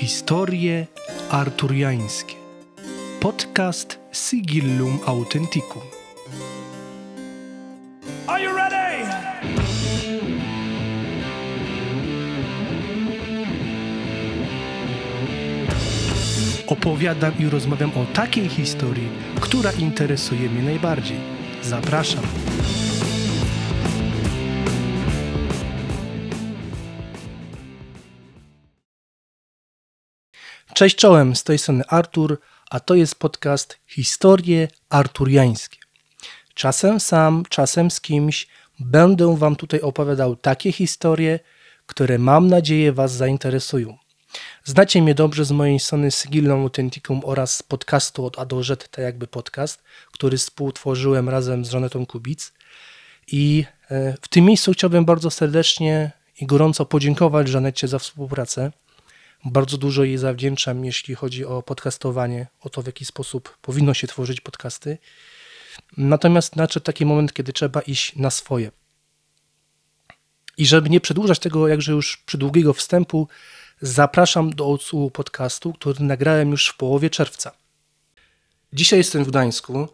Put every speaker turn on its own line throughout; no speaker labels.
Historie arturiańskie. Podcast Sigillum Authenticum.
Are you ready?
Opowiadam i rozmawiam o takiej historii, która interesuje mnie najbardziej. Zapraszam. Cześć czołem, z tej strony Artur, a to jest podcast Historie Arturiańskie. Czasem sam, czasem z kimś będę Wam tutaj opowiadał takie historie, które mam nadzieję Was zainteresują. Znacie mnie dobrze z mojej strony Sigillum Authenticum oraz z podcastu od A tak jakby podcast, który współtworzyłem razem z Żanetą Kubic. I e, w tym miejscu chciałbym bardzo serdecznie i gorąco podziękować Żanecie za współpracę. Bardzo dużo jej zawdzięczam, jeśli chodzi o podcastowanie, o to, w jaki sposób powinno się tworzyć podcasty. Natomiast nadszedł taki moment, kiedy trzeba iść na swoje. I żeby nie przedłużać tego jakże już przydługiego wstępu, zapraszam do odsłuchu podcastu, który nagrałem już w połowie czerwca. Dzisiaj jestem w Gdańsku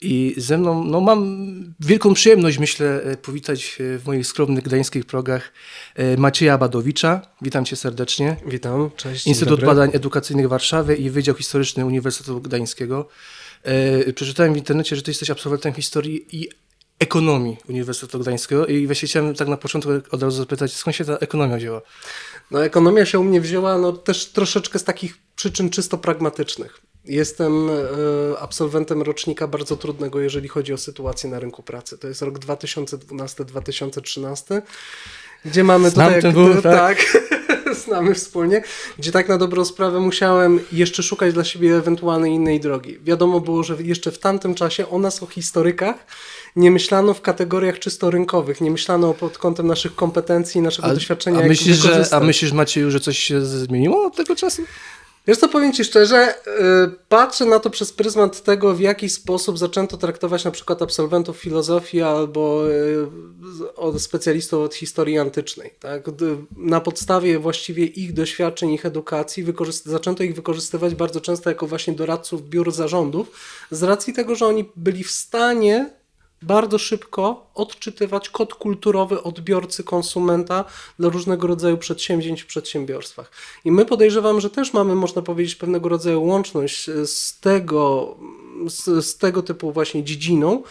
i ze mną no, mam wielką przyjemność, myślę, e, powitać e, w moich skromnych gdańskich progach e, Macieja Badowicza. Witam cię serdecznie.
Witam, cześć.
Instytut Badań Edukacyjnych Warszawy i Wydział Historyczny Uniwersytetu Gdańskiego. Przeczytałem w internecie, że ty jesteś absolwentem historii i ekonomii Uniwersytetu Gdańskiego i właśnie chciałem tak na początku od razu zapytać, skąd się ta ekonomia wzięła?
No ekonomia się u mnie wzięła no, też troszeczkę z takich przyczyn czysto pragmatycznych. Jestem e, absolwentem rocznika bardzo trudnego, jeżeli chodzi o sytuację na rynku pracy. To jest rok 2012-2013, gdzie mamy
Znam
tutaj...
ten
jak-
tak?
tak znamy wspólnie, gdzie tak na dobrą sprawę musiałem jeszcze szukać dla siebie ewentualnej innej drogi. Wiadomo było, że jeszcze w tamtym czasie o nas, o historykach, nie myślano w kategoriach czysto rynkowych, nie myślano pod kątem naszych kompetencji, naszego doświadczenia.
a, myślisz, że, a myślisz, Macieju, że coś się zmieniło od tego czasu?
Wiesz co, powiem Ci szczerze, yy, patrzę na to przez pryzmat tego, w jaki sposób zaczęto traktować na przykład absolwentów filozofii albo z- od specjalistów od historii antycznej. Tak? Na podstawie właściwie ich doświadczeń, ich edukacji zaczęto ich wykorzystywać bardzo często jako właśnie doradców biur zarządów z racji tego, że oni byli w stanie bardzo szybko odczytywać kod kulturowy odbiorcy, konsumenta dla różnego rodzaju przedsięwzięć w przedsiębiorstwach. I my podejrzewam, że też mamy, można powiedzieć, pewnego rodzaju łączność z tego, z, z tego typu właśnie dziedziną,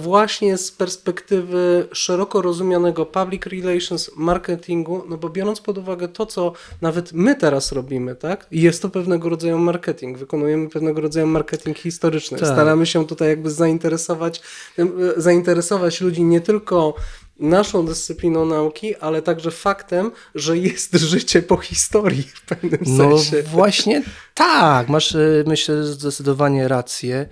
właśnie z perspektywy szeroko rozumianego public relations, marketingu, no bo biorąc pod uwagę to, co nawet my teraz robimy, tak, jest to pewnego rodzaju marketing, wykonujemy pewnego rodzaju marketing historyczny.
Tak.
Staramy się tutaj jakby zainteresować, e, zainteresować ludzi nie tylko naszą dyscypliną nauki, ale także faktem, że jest życie po historii w pewnym
No
sensie.
właśnie tak, masz e, myślę zdecydowanie rację.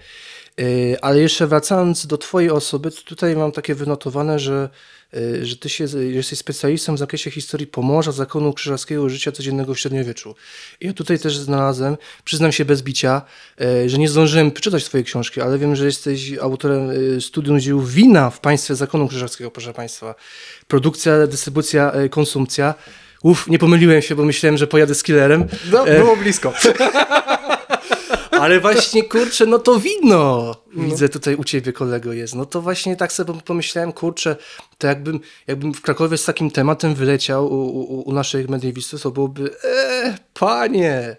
E, Ale jeszcze wracając do Twojej osoby, to tutaj mam takie wynotowane, że, e, że Ty się, jesteś specjalistą w zakresie historii Pomorza, zakonu krzyżackiego życia codziennego w średniowieczu. I ja tutaj też znalazłem, przyznam się bez bicia, e, że nie zdążyłem przeczytać Twojej książki, ale wiem, że jesteś autorem studium dzieł wina w państwie zakonu krzyżackiego, proszę Państwa. Produkcja, dystrybucja, konsumpcja. Uf, nie pomyliłem się, bo myślałem, że pojadę z killerem.
No,
E,
było blisko.
ale właśnie, kurczę, no to wino. Widzę tutaj u ciebie kolego jest. No to właśnie tak sobie pomyślałem, kurczę, to jakbym, jakbym w Krakowie z takim tematem wyleciał u, u, u naszych mediewistów, to byłoby, e, panie,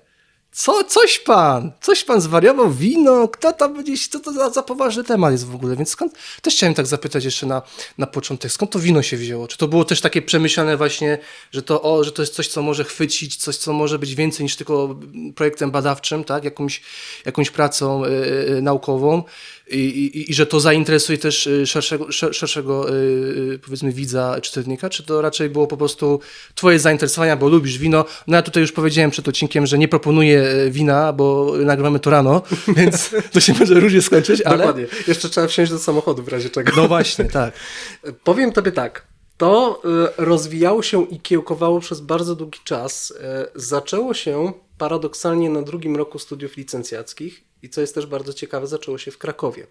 co, coś pan, coś pan zwariował, wino, kto tam będzie, co to za, za poważny temat jest w ogóle, więc skąd, też chciałem tak zapytać jeszcze na, na początek, skąd to wino się wzięło? Czy to było też takie przemyślane właśnie, że to, o, że to jest coś, co może chwycić, coś, co może być więcej niż tylko projektem badawczym, tak, jakąś, jakąś pracą y, y, naukową i, i, i że to zainteresuje też y, szerszego, szer- szerszego y, y, powiedzmy widza, czytelnika, czy to raczej było po prostu twoje zainteresowania, bo lubisz wino, no ja tutaj już powiedziałem przed odcinkiem, że nie proponuję wina, bo nagrywamy to rano, więc to się może różnie skończyć, ale...
Dokładnie. Jeszcze trzeba wsiąść do samochodu w razie czego.
No właśnie, tak.
Powiem tobie tak. To rozwijało się i kiełkowało przez bardzo długi czas. Zaczęło się paradoksalnie na drugim roku studiów licencjackich i co jest też bardzo ciekawe, zaczęło się w Krakowie.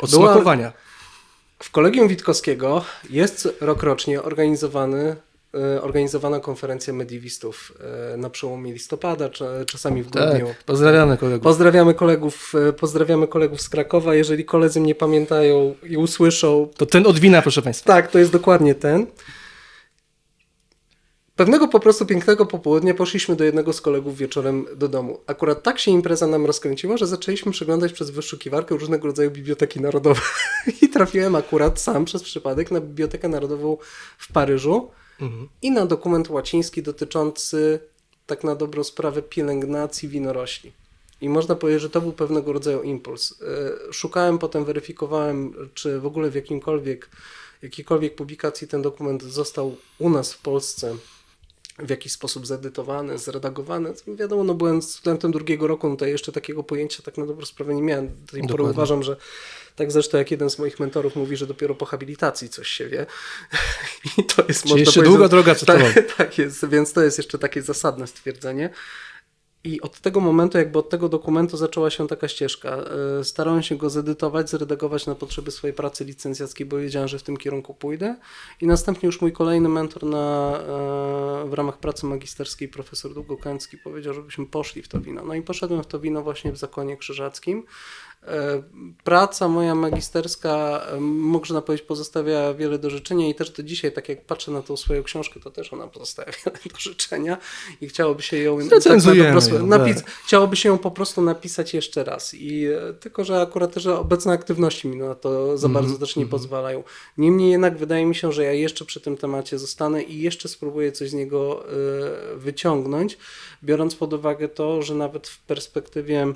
Od
Była-
smakowania.
W Kolegium Witkowskiego jest rokrocznie organizowany e, organizowana konferencja mediewistów e, na przełomie listopada, cza- czasami w
Tak,
grudniu.
pozdrawiamy kolegów.
Pozdrawiamy kolegów, e, pozdrawiamy kolegów z Krakowa. Jeżeli koledzy mnie pamiętają i usłyszą,
To ten od wina, proszę Państwa.
tak, to jest dokładnie ten. Pewnego po prostu pięknego popołudnia poszliśmy do jednego z kolegów wieczorem do domu. Akurat tak się impreza nam rozkręciła, że zaczęliśmy przeglądać przez wyszukiwarkę różnego rodzaju biblioteki narodowe. I trafiłem akurat sam przez przypadek na Bibliotekę Narodową w Paryżu i na dokument łaciński dotyczący tak na dobrą sprawę pielęgnacji winorośli. I można powiedzieć, że to był pewnego rodzaju impuls. E, Szukałem, potem weryfikowałem, czy w ogóle w jakimkolwiek, jakiejkolwiek publikacji ten dokument został u nas w Polsce w jakiś sposób zedytowany, zredagowany. Wiadomo, no byłem studentem drugiego roku, no to jeszcze takiego pojęcia tak na dobrą sprawę nie miałem. Do tej pory uważam, że tak zresztą jak jeden z moich mentorów mówi, że dopiero po habilitacji coś się wie. I to jest, można
jeszcze długa droga przed tobą.
tak, tak jest, więc to jest jeszcze takie zasadne stwierdzenie. I od tego momentu, jakby od tego dokumentu zaczęła się taka ścieżka. E, Starałem się go zedytować, zredagować na potrzeby swojej pracy licencjackiej, bo wiedziałem, że w tym kierunku pójdę. I następnie już mój kolejny mentor na, e, w ramach pracy magisterskiej, profesor Długokęcki, powiedział, żebyśmy poszli w to wino. No i poszedłem w to wino właśnie w Zakonie Krzyżackim. E, Praca moja magisterska, można powiedzieć, pozostawia wiele do życzenia i też do dzisiaj, tak jak patrzę na tą swoją książkę, to też ona pozostawia wiele do życzenia i chciałoby się ją tak na dobrą
ją,
napis-
tak.
Chciałoby się ją po prostu napisać jeszcze raz. I e, tylko, że akurat też obecne aktywności mi na to za
Mhm,
bardzo też nie pozwalają. Niemniej jednak wydaje mi się, że ja jeszcze przy tym temacie zostanę i jeszcze spróbuję coś z niego e, wyciągnąć, biorąc pod uwagę to, że nawet w perspektywie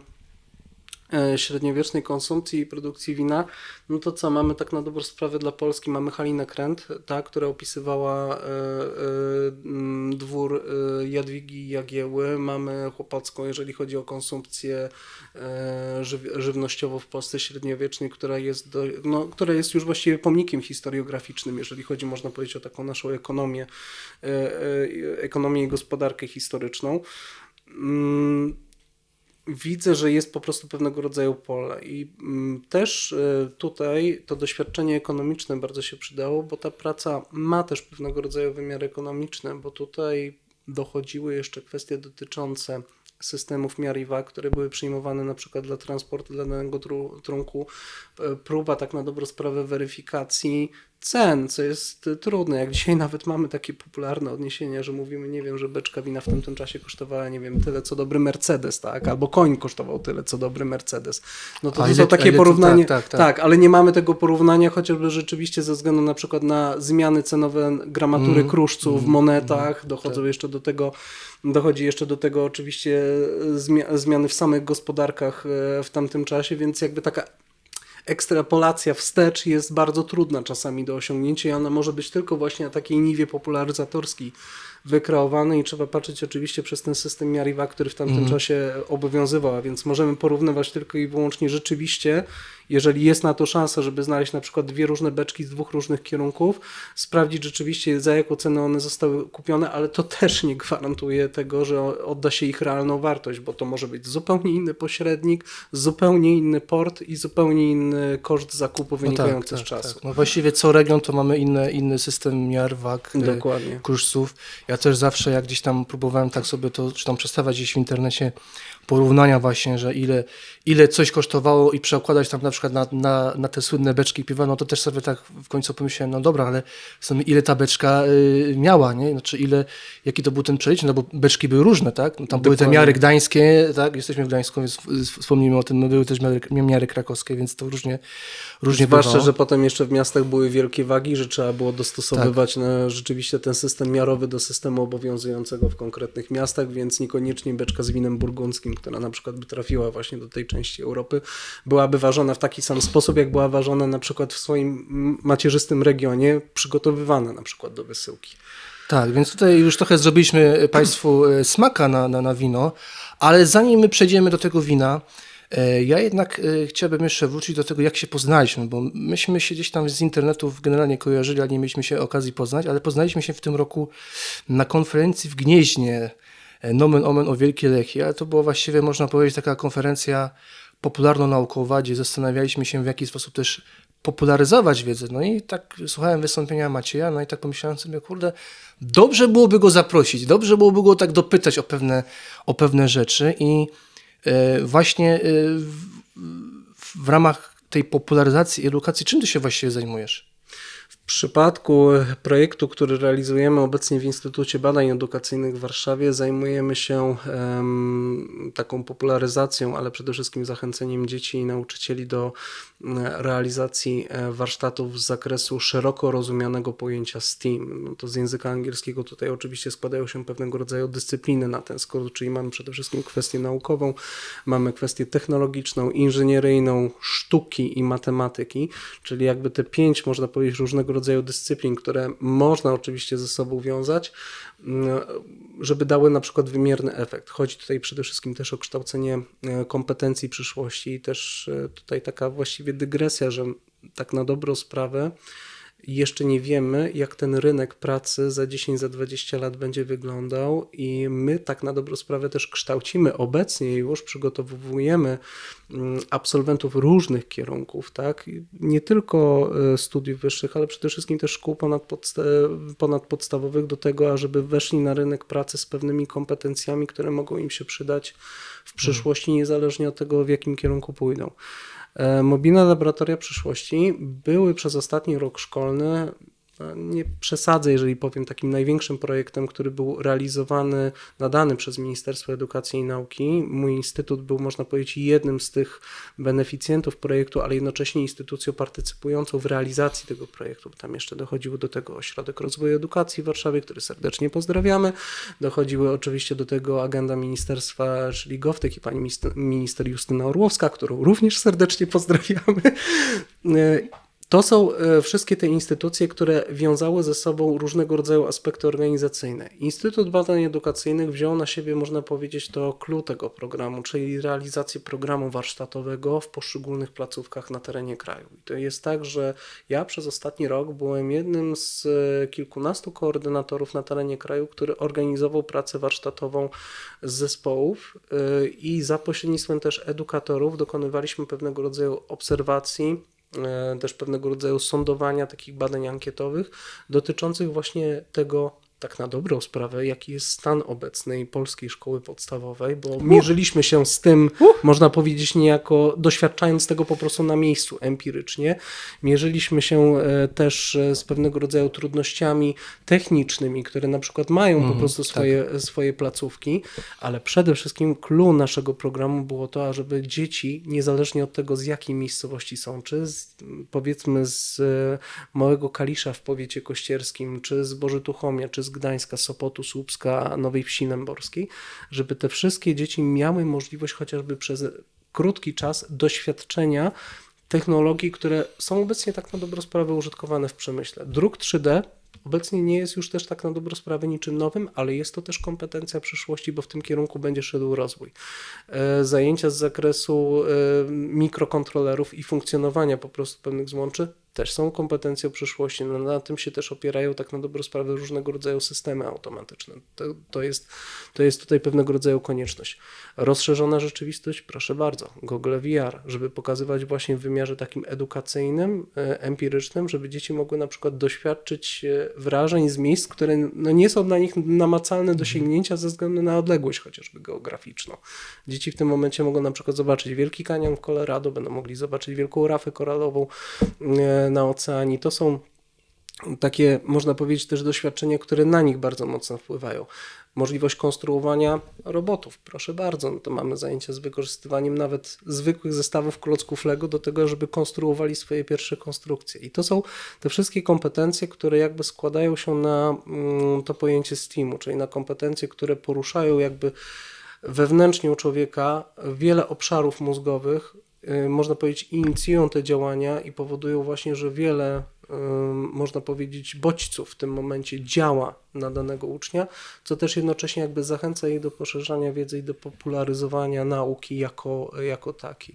średniowiecznej konsumpcji i produkcji wina, no to co, mamy tak na dobrą sprawę dla Polski, mamy Halinę Kręt, ta, która opisywała e, e, mm, dwór e, Jadwigi Jagieły, mamy Chłopacką, jeżeli chodzi o konsumpcję e, żyw, żywnościową w Polsce średniowiecznej, która jest, do, no, która jest już właściwie pomnikiem historiograficznym, jeżeli chodzi, można powiedzieć, o taką naszą ekonomię, e, e, ekonomię i gospodarkę historyczną. Widzę, że jest po prostu pewnego rodzaju pole. I mm, też e, tutaj to doświadczenie ekonomiczne bardzo się przydało, bo ta praca ma też pewnego rodzaju wymiar ekonomiczny, bo tutaj dochodziły jeszcze kwestie dotyczące systemów miar i wag, które były przyjmowane na przykład dla transportu dla danego tru, trunku, E, próba tak na dobrą sprawę weryfikacji cen, co jest e, trudne. Jak dzisiaj nawet mamy takie popularne odniesienia, że mówimy, nie wiem, że beczka wina w tamtym czasie kosztowała, nie wiem, tyle co dobry Mercedes, tak? Albo koń kosztował tyle co dobry Mercedes. No to, to są takie
ile to-
porównanie.
tak, tak, tak.
tak, ale nie mamy tego porównania chociażby rzeczywiście ze względu na przykład na zmiany cenowe gramatury
Mm,
kruszców w monetach, dochodzą jeszcze do tego, dochodzi jeszcze do tego oczywiście zmia- zmiany w samych gospodarkach e, w tamtym czasie, więc jakby taka ekstrapolacja wstecz jest bardzo trudna czasami do osiągnięcia i ona może być tylko właśnie na takiej niwie popularyzatorskiej wykreowanej i trzeba patrzeć oczywiście przez ten system miar i wag, który w tamtym czasie obowiązywał, a więc możemy porównywać tylko i wyłącznie rzeczywiście, jeżeli jest na to szansa, żeby znaleźć na przykład dwie różne beczki z dwóch różnych kierunków, sprawdzić rzeczywiście za jaką cenę one zostały kupione, ale to też nie gwarantuje tego, że odda się ich realną wartość, bo to może być zupełnie inny pośrednik, zupełnie inny port i zupełnie inny koszt zakupu wynikający z czasu.
tak. No właściwie co region to mamy inny, inny system miar, wag, e,
Dokładnie.
kursów. Ja też zawsze jak gdzieś tam próbowałem tak sobie to, czy tam przedstawiać gdzieś w internecie porównania właśnie, że ile, ile coś kosztowało i przekładać tam na przykład na, na, na te słynne beczki piwa, no to też sobie tak w końcu pomyślałem, no dobra, ale ile ta beczka y, miała, nie? Znaczy ile, jaki to był ten przelicznik, no bo beczki były różne, tak? No tam były te
Dokładnie.
miary gdańskie, tak? Jesteśmy w Gdańsku, więc wspomnijmy o tym, no były też miary, miary krakowskie, więc to różnie, różnie
Zwłaszcza,
bywało.
że potem jeszcze w miastach były wielkie wagi, że trzeba było dostosowywać na rzeczywiście ten system miarowy do systemu obowiązującego w konkretnych miastach, więc niekoniecznie beczka z winem burgundzkim, która na przykład by trafiła właśnie do tej części Europy, byłaby ważona w taki sam sposób, jak była ważona na przykład w swoim macierzystym regionie, przygotowywana na przykład do wysyłki.
Tak, więc tutaj już trochę zrobiliśmy Państwu e, smaka na, na, na wino, ale zanim my przejdziemy do tego wina, e, ja jednak e, chciałbym jeszcze wrócić do tego, jak się poznaliśmy, bo myśmy się gdzieś tam z internetów generalnie kojarzyli, ale nie mieliśmy się okazji poznać, ale poznaliśmy się w tym roku na konferencji w Gnieźnie, e, Nomen Omen o Wielkiej Lechii, ale to była właściwie, można powiedzieć, taka konferencja popularno-naukowa, gdzie zastanawialiśmy się, w jaki sposób też popularyzować wiedzę. No i tak słuchałem wystąpienia Macieja, no i tak pomyślałem sobie, kurde, dobrze byłoby go zaprosić, dobrze byłoby go tak dopytać o pewne, o pewne rzeczy i e, właśnie e, w, w ramach tej popularyzacji edukacji, czym ty się właściwie zajmujesz?
W przypadku projektu, który realizujemy obecnie w Instytucie Badań Edukacyjnych w Warszawie, zajmujemy się um, taką popularyzacją, ale przede wszystkim zachęceniem dzieci i nauczycieli do realizacji e, warsztatów z zakresu szeroko rozumianego pojęcia STEAM. No to z języka angielskiego tutaj oczywiście składają się pewnego rodzaju dyscypliny na ten skrót, czyli mamy przede wszystkim kwestię naukową, mamy kwestię technologiczną, inżynieryjną, sztuki i matematyki, czyli jakby te pięć, można powiedzieć, różnego rodzaju dyscyplin, które można oczywiście ze sobą wiązać, mm, żeby dały na przykład wymierny efekt. Chodzi tutaj przede wszystkim też o kształcenie e, kompetencji przyszłości i też e, tutaj taka właściwie dygresja, że tak na dobrą sprawę jeszcze nie wiemy, jak ten rynek pracy za 10, za 20 lat będzie wyglądał, i my tak na dobrą sprawę też kształcimy obecnie już, przygotowujemy mm, absolwentów różnych kierunków, tak? nie tylko e, studiów wyższych, ale przede wszystkim też szkół ponadpodsta ponadpodstawowych do tego, ażeby weszli na rynek pracy z pewnymi kompetencjami, które mogą im się przydać w przyszłości, niezależnie od tego, w jakim kierunku pójdą. E, mobilne laboratoria przyszłości były przez ostatni rok szkolny nie przesadzę, jeżeli powiem, takim największym projektem, który był realizowany, nadany przez Ministerstwo Edukacji i Nauki. Mój instytut był, można powiedzieć, jednym z tych beneficjentów projektu, ale jednocześnie instytucją partycypującą w realizacji tego projektu. Tam jeszcze dochodziło do tego Ośrodek Rozwoju Edukacji w Warszawie, który serdecznie pozdrawiamy. Dochodziły oczywiście do tego agenda ministerstwa, czyli i pani minister Justyna Orłowska, którą również serdecznie pozdrawiamy. To są e, wszystkie te instytucje, które wiązały ze sobą różnego rodzaju aspekty organizacyjne. Instytut Badań Edukacyjnych wziął na siebie, można powiedzieć, to clue tego programu, czyli realizację programu warsztatowego w poszczególnych placówkach na terenie kraju. I to jest tak, że ja przez ostatni rok byłem jednym z e, kilkunastu koordynatorów na terenie kraju, który organizował pracę warsztatową z zespołów e, i za pośrednictwem też edukatorów dokonywaliśmy pewnego rodzaju obserwacji też pewnego rodzaju sądowania, takich badań ankietowych dotyczących właśnie tego, tak na dobrą sprawę, jaki jest stan obecnej polskiej szkoły podstawowej, bo mierzyliśmy się z tym, można powiedzieć, niejako doświadczając tego po prostu na miejscu empirycznie. Mierzyliśmy się e, też e, z pewnego rodzaju trudnościami technicznymi, które na przykład mają po mhm, prostu swoje, tak. swoje placówki, ale przede wszystkim clue naszego programu było to, ażeby dzieci, niezależnie od tego, z jakiej miejscowości są, czy z, powiedzmy z e, Małego Kalisza w powiecie kościerskim, czy z Bożytuchomia, czy z z Gdańska, Sopotu, Słupska, Nowej Wsi Nęborskiej, żeby te wszystkie dzieci miały możliwość chociażby przez krótki czas doświadczenia technologii, które są obecnie tak na dobrą sprawę użytkowane w przemyśle. Druk 3D obecnie nie jest już też tak na dobrą sprawę niczym nowym, ale jest to też kompetencja przyszłości, bo w tym kierunku będzie szedł rozwój. E, zajęcia z zakresu e, mikrokontrolerów i funkcjonowania po prostu pewnych złączy też są kompetencją przyszłości. No, na tym się też opierają tak na dobrą sprawę różnego rodzaju systemy automatyczne. To, to, jest, to jest tutaj pewnego rodzaju konieczność. Rozszerzona rzeczywistość, proszę bardzo, Google VR, żeby pokazywać właśnie w wymiarze takim edukacyjnym, e, empirycznym, żeby dzieci mogły na przykład doświadczyć e, wrażeń z miejsc, które no, nie są dla nich namacalne do sięgnięcia ze względu na odległość chociażby geograficzną. Dzieci w tym momencie mogą na przykład zobaczyć Wielki Kanion w Colorado, będą mogli zobaczyć Wielką Rafę Koralową e, na oceanie. To są takie, można powiedzieć, też doświadczenia, które na nich bardzo mocno wpływają. Możliwość konstruowania robotów, proszę bardzo, no to mamy zajęcia z wykorzystywaniem nawet zwykłych zestawów klocków Lego do tego, żeby konstruowali swoje pierwsze konstrukcje. I to są te wszystkie kompetencje, które jakby składają się na mm, to pojęcie STEAMu, czyli na kompetencje, które poruszają jakby wewnętrznie u człowieka wiele obszarów mózgowych, można powiedzieć, inicjują te działania i powodują właśnie, że wiele, y, można powiedzieć, bodźców w tym momencie działa na danego ucznia, co też jednocześnie jakby zachęca ich do poszerzania wiedzy i do popularyzowania nauki jako, jako takiej.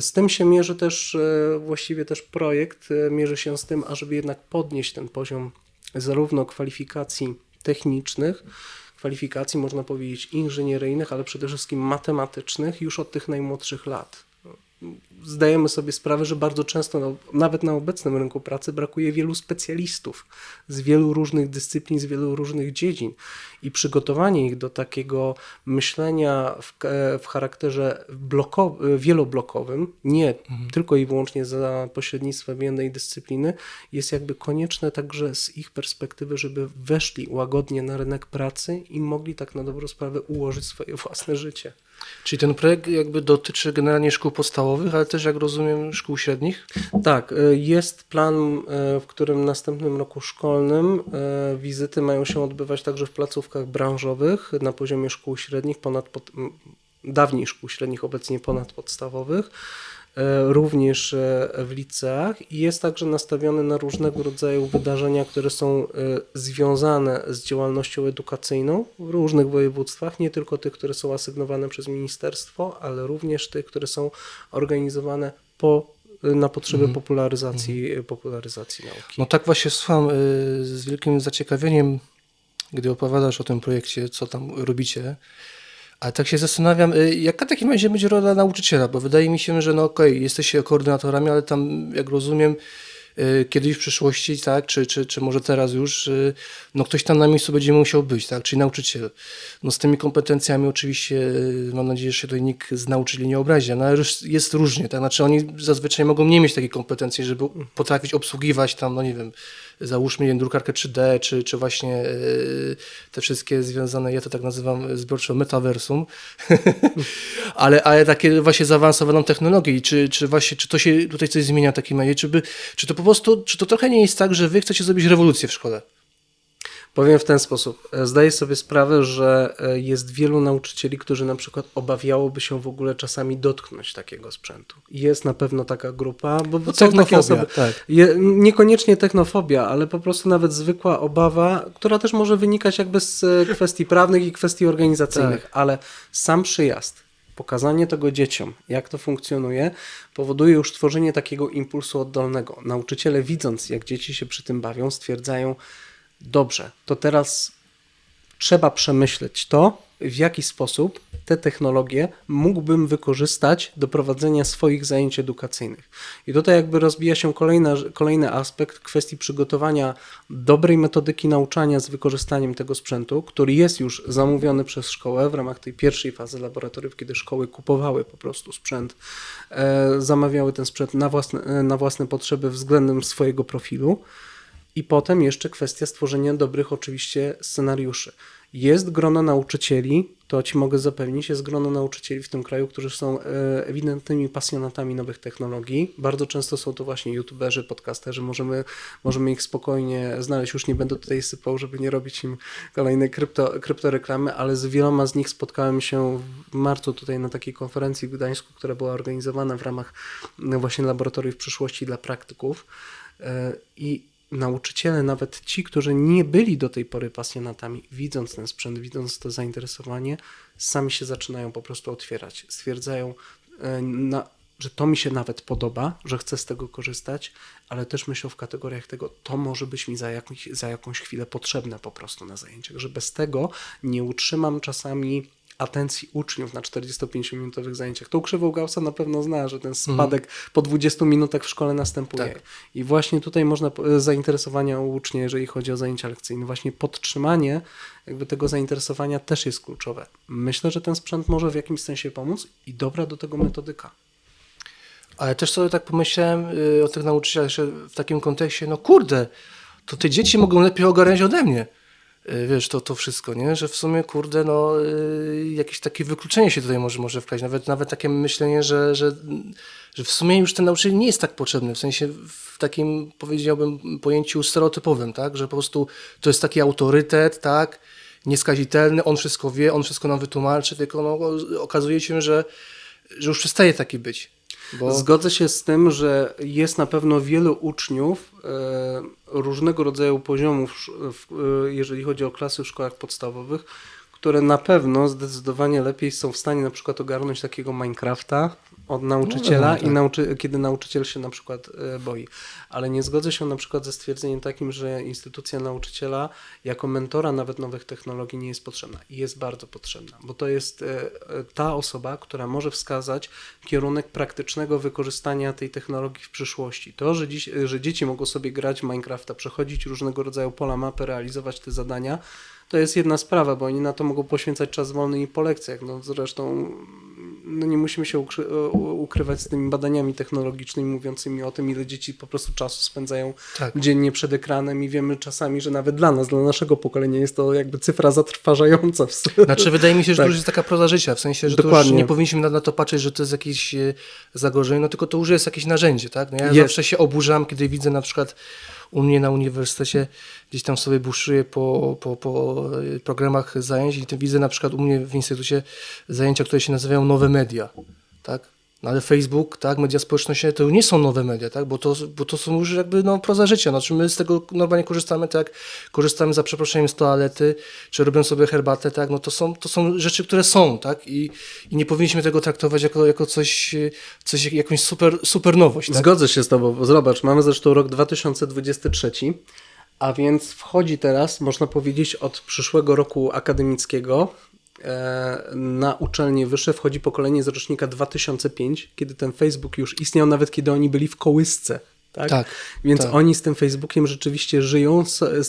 Z tym się mierzy też y, właściwie też projekt, mierzy się z tym, ażeby jednak podnieść ten poziom zarówno kwalifikacji technicznych, kwalifikacji, można powiedzieć, inżynieryjnych, ale przede wszystkim matematycznych już od tych najmłodszych lat zdajemy sobie sprawę, że bardzo często, no, nawet na obecnym rynku pracy, brakuje wielu specjalistów z wielu różnych dyscyplin, z wielu różnych dziedzin. I przygotowanie ich do takiego myślenia w, w charakterze bloko, wieloblokowym, nie mhm. tylko i wyłącznie za pośrednictwem jednej dyscypliny, jest jakby konieczne także z ich perspektywy, żeby weszli łagodnie na rynek pracy i mogli tak na dobrą sprawę ułożyć swoje własne życie.
Czyli ten projekt jakby dotyczy generalnie szkół podstawowych, ale też jak rozumiem szkół średnich?
Tak, y, jest plan, y, w którym następnym roku szkolnym y, wizyty mają się odbywać także w placówkach branżowych na poziomie szkół średnich, ponad dawniej szkół średnich, obecnie ponadpodstawowych E, również e, w liceach i jest także nastawiony na różnego rodzaju wydarzenia, które są e, związane z działalnością edukacyjną w różnych województwach, nie tylko tych, które są asygnowane przez ministerstwo, ale również tych, które są organizowane po na potrzeby mm. popularyzacji, mm. popularyzacji nauki.
No tak właśnie słucham z wielkim zaciekawieniem, gdy opowiadasz o tym projekcie, co tam robicie. Ale tak się zastanawiam, y, jaka w takim razie będzie rola nauczyciela, bo wydaje mi się, że no okej, okay, jesteście koordynatorami, ale tam, jak rozumiem, y, kiedyś w przyszłości, tak, czy, czy, czy może teraz już, y, no ktoś tam na miejscu będzie musiał być, tak, czyli nauczyciel. No z tymi kompetencjami oczywiście mam nadzieję, że się tutaj nikt z nauczycieli nie obrazi, no ale jest różnie, tak, znaczy oni zazwyczaj mogą nie mieć takiej kompetencji, żeby potrafić obsługiwać tam, no nie wiem, załóżmy nie drukarkę 3D, czy, czy właśnie e, te wszystkie związane, ja to tak nazywam zbiorczo metaversum, ale, ale takie właśnie zaawansowaną technologię czy, czy właśnie, czy to się tutaj coś zmienia w takim razie, czy, by, czy to po prostu, czy to trochę nie jest tak, że wy chcecie zrobić rewolucję w szkole?
Powiem w ten sposób. E, zdaję sobie sprawę, że e, jest wielu nauczycieli, którzy na przykład obawiałoby się w ogóle czasami dotknąć takiego sprzętu. Jest na pewno taka grupa, bo no,
są takie osoby. Tak.
Je, niekoniecznie technofobia, ale po prostu nawet zwykła obawa, która też może wynikać jakby z e, kwestii prawnych i kwestii organizacyjnych, tak. ale sam przyjazd pokazanie tego dzieciom, jak to funkcjonuje, powoduje już tworzenie takiego impulsu oddolnego. Nauczyciele, widząc, jak dzieci się przy tym bawią, stwierdzają, dobrze, to teraz trzeba przemyśleć to, w jaki sposób te technologie mógłbym wykorzystać do prowadzenia swoich zajęć edukacyjnych. I tutaj jakby rozbija się kolejna, kolejny aspekt kwestii przygotowania dobrej metodyki nauczania z wykorzystaniem tego sprzętu, który jest już zamówiony przez szkołę w ramach tej pierwszej fazy laboratoriów, kiedy szkoły kupowały po prostu sprzęt, e, zamawiały ten sprzęt na własne, na własne potrzeby względem swojego profilu. I potem jeszcze kwestia stworzenia dobrych oczywiście scenariuszy. Jest grono nauczycieli, to ci mogę zapewnić, jest grono nauczycieli w tym kraju, którzy są e, ewidentnymi pasjonatami nowych technologii. Bardzo często są to właśnie youtuberzy, podcasterzy, możemy, możemy ich spokojnie znaleźć. Już nie będę tutaj sypał, żeby nie robić im kolejnej krypto, kryptoreklamy, ale z wieloma z nich spotkałem się w marcu tutaj na takiej konferencji w Gdańsku, która była organizowana w ramach właśnie laboratoriów przyszłości dla praktyków. E, I nauczyciele, nawet ci, którzy nie byli do tej pory pasjonatami, widząc ten sprzęt, widząc to zainteresowanie, sami się zaczynają po prostu otwierać. Stwierdzają, e, na, że to mi się nawet podoba, że chcę z tego korzystać, ale też myślą w kategoriach tego, to może być mi za, jakąś, za jakąś chwilę potrzebne po prostu na zajęciach, że bez tego nie utrzymam czasami atencji uczniów na 45-minutowych zajęciach. Tą krzywą Gaussa na pewno zna, że ten spadek mhm. po 20 minutach w szkole następuje. Tak. I właśnie tutaj można zainteresowania u ucznia, jeżeli chodzi o zajęcia lekcyjne, właśnie podtrzymanie jakby tego zainteresowania też jest kluczowe. Myślę, że ten sprzęt może w jakimś sensie pomóc i dobra do tego metodyka.
Ale też sobie tak pomyślałem y, o tych nauczycielach że w takim kontekście, no kurde, to te dzieci mogą lepiej ogarniać ode mnie. Y, wiesz, to, to wszystko, nie? Że w sumie, kurde, no, y, jakieś takie wykluczenie się tutaj może, może wkleić. Nawet, nawet takie myślenie, że, że, że w sumie już ten nauczyciel nie jest tak potrzebny, w sensie w takim, powiedziałbym, pojęciu stereotypowym, tak? Że po prostu to jest taki autorytet, tak? Nieskazitelny, on wszystko wie, on wszystko nam wytłumaczy, tylko no, okazuje się, że, że już przestaje taki być.
Bo... Zgodzę się z tym, że jest na pewno wielu uczniów e, różnego rodzaju poziomów, e, jeżeli chodzi o klasy w szkołach podstawowych, które na pewno zdecydowanie lepiej są w stanie na przykład ogarnąć takiego Minecrafta od nauczyciela
No, no, tak.
i nauczy kiedy nauczyciel się na przykład e, boi. Ale nie zgodzę się na przykład ze stwierdzeniem takim, że instytucja nauczyciela jako mentora nawet nowych technologii nie jest potrzebna. I jest bardzo potrzebna, bo to jest e, e, ta osoba, która może wskazać kierunek praktycznego wykorzystania tej technologii w przyszłości. To, że, dziś, że dzieci mogą sobie grać w Minecrafta, przechodzić różnego rodzaju pola mapy, realizować te zadania, to jest jedna sprawa, bo oni na to mogą poświęcać czas wolny i po lekcjach. No zresztą no nie musimy się u- ukrywać z tymi badaniami technologicznymi mówiącymi o tym, ile dzieci po prostu czasu spędzają
Tak.
dziennie przed ekranem i wiemy czasami, że nawet dla nas, dla naszego pokolenia jest to jakby cyfra zatrważająca. W...
Znaczy, wydaje mi się, że
Tak.
to już jest taka proza życia, w sensie, że to już
Dokładnie.
nie powinniśmy na, na to patrzeć, że to jest jakieś e, zagrożenie, no tylko to już jest jakieś narzędzie, tak? No ja
Jest.
zawsze się oburzam, kiedy widzę na przykład u mnie na uniwersytecie, gdzieś tam sobie buszuję po, po, po e, programach zajęć i widzę na przykład u mnie w instytucie zajęcia, które się nazywają nowe media, tak? No ale Facebook, tak, media społecznościowe to nie są nowe media, tak, bo to, bo to są już jakby no, proza życia. Znaczy my z tego normalnie korzystamy, tak, korzystamy za przeproszeniem z toalety, czy robią sobie herbatę, tak, no to są, to są rzeczy, które są, tak, i, i nie powinniśmy tego traktować jako, jako coś, coś, jakąś super, super nowość, tak?
Zgodzę się z Tobą, zobacz, mamy zresztą rok 2023, a więc wchodzi teraz, można powiedzieć, od przyszłego roku akademickiego na uczelnie wyższe wchodzi pokolenie z rocznika 2005, kiedy ten Facebook już istniał, nawet kiedy oni byli w kołysce. Tak?
Tak,
Więc
tak.
oni z tym Facebookiem rzeczywiście żyją,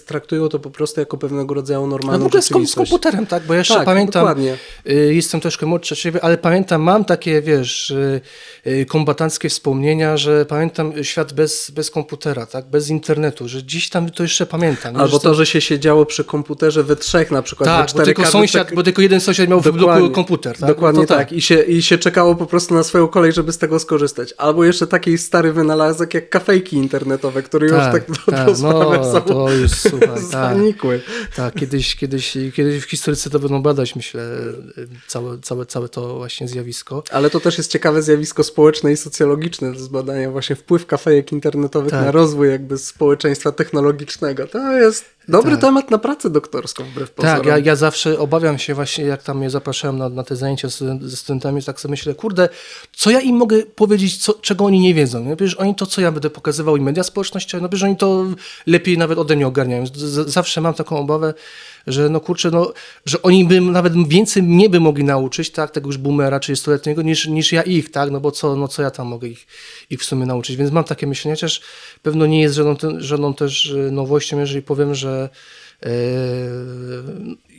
traktują to po prostu jako pewnego rodzaju
No
normalną
w ogóle z, z komputerem, tak? Bo ja jeszcze
Tak,
pamiętam,
dokładnie.
y, jestem troszkę młodszy od ciebie, ale pamiętam, mam takie, wiesz, y, y, kombatanckie wspomnienia, że pamiętam świat bez, bez komputera, tak? Bez internetu, że dziś tam to jeszcze pamiętam.
Albo to, że się siedziało przy komputerze we trzech na przykład. we
Tak, bo tylko sąsiad,
tak-
bo tylko jeden sąsiad miał w bloku komputer, tak?
Dokładnie
No
tak. I, się, I się czekało po prostu na swoją kolej, żeby z tego skorzystać. Albo jeszcze taki stary wynalazek jak kafejki internetowe, które już tak dobrą
tak,
sprawę
no,
są
to już, słuchaj, tak.
zanikły.
Tak, kiedyś, kiedyś, kiedyś w historyce to będą badać, myślę, całe, całe, całe to właśnie zjawisko.
Ale to też jest ciekawe zjawisko społeczne i socjologiczne do zbadania właśnie wpływ kafejek internetowych
Tak.
na rozwój jakby społeczeństwa technologicznego. To jest dobry
Tak.
temat na pracę doktorską wbrew pozorom.
Tak, ja, ja zawsze obawiam się właśnie, jak tam mnie zapraszałem na, na te zajęcia z, ze studentami, tak sobie myślę, kurde, co ja im mogę powiedzieć, co, czego oni nie wiedzą? Nie? Przecież oni to, co ja będę pokazywał i media społecznościowe, no przecież oni to lepiej nawet ode mnie ogarniają. Z, z, zawsze mam taką obawę, że no kurczę, no, że oni by nawet więcej mnie by mogli nauczyć, tak, tego już boomera 30-letniego, niż, niż ja ich, tak, no bo co, no co ja tam mogę ich, ich w sumie nauczyć, więc mam takie myślenie, chociaż pewno nie jest żadną, żadną też e, nowością, jeżeli powiem, że e,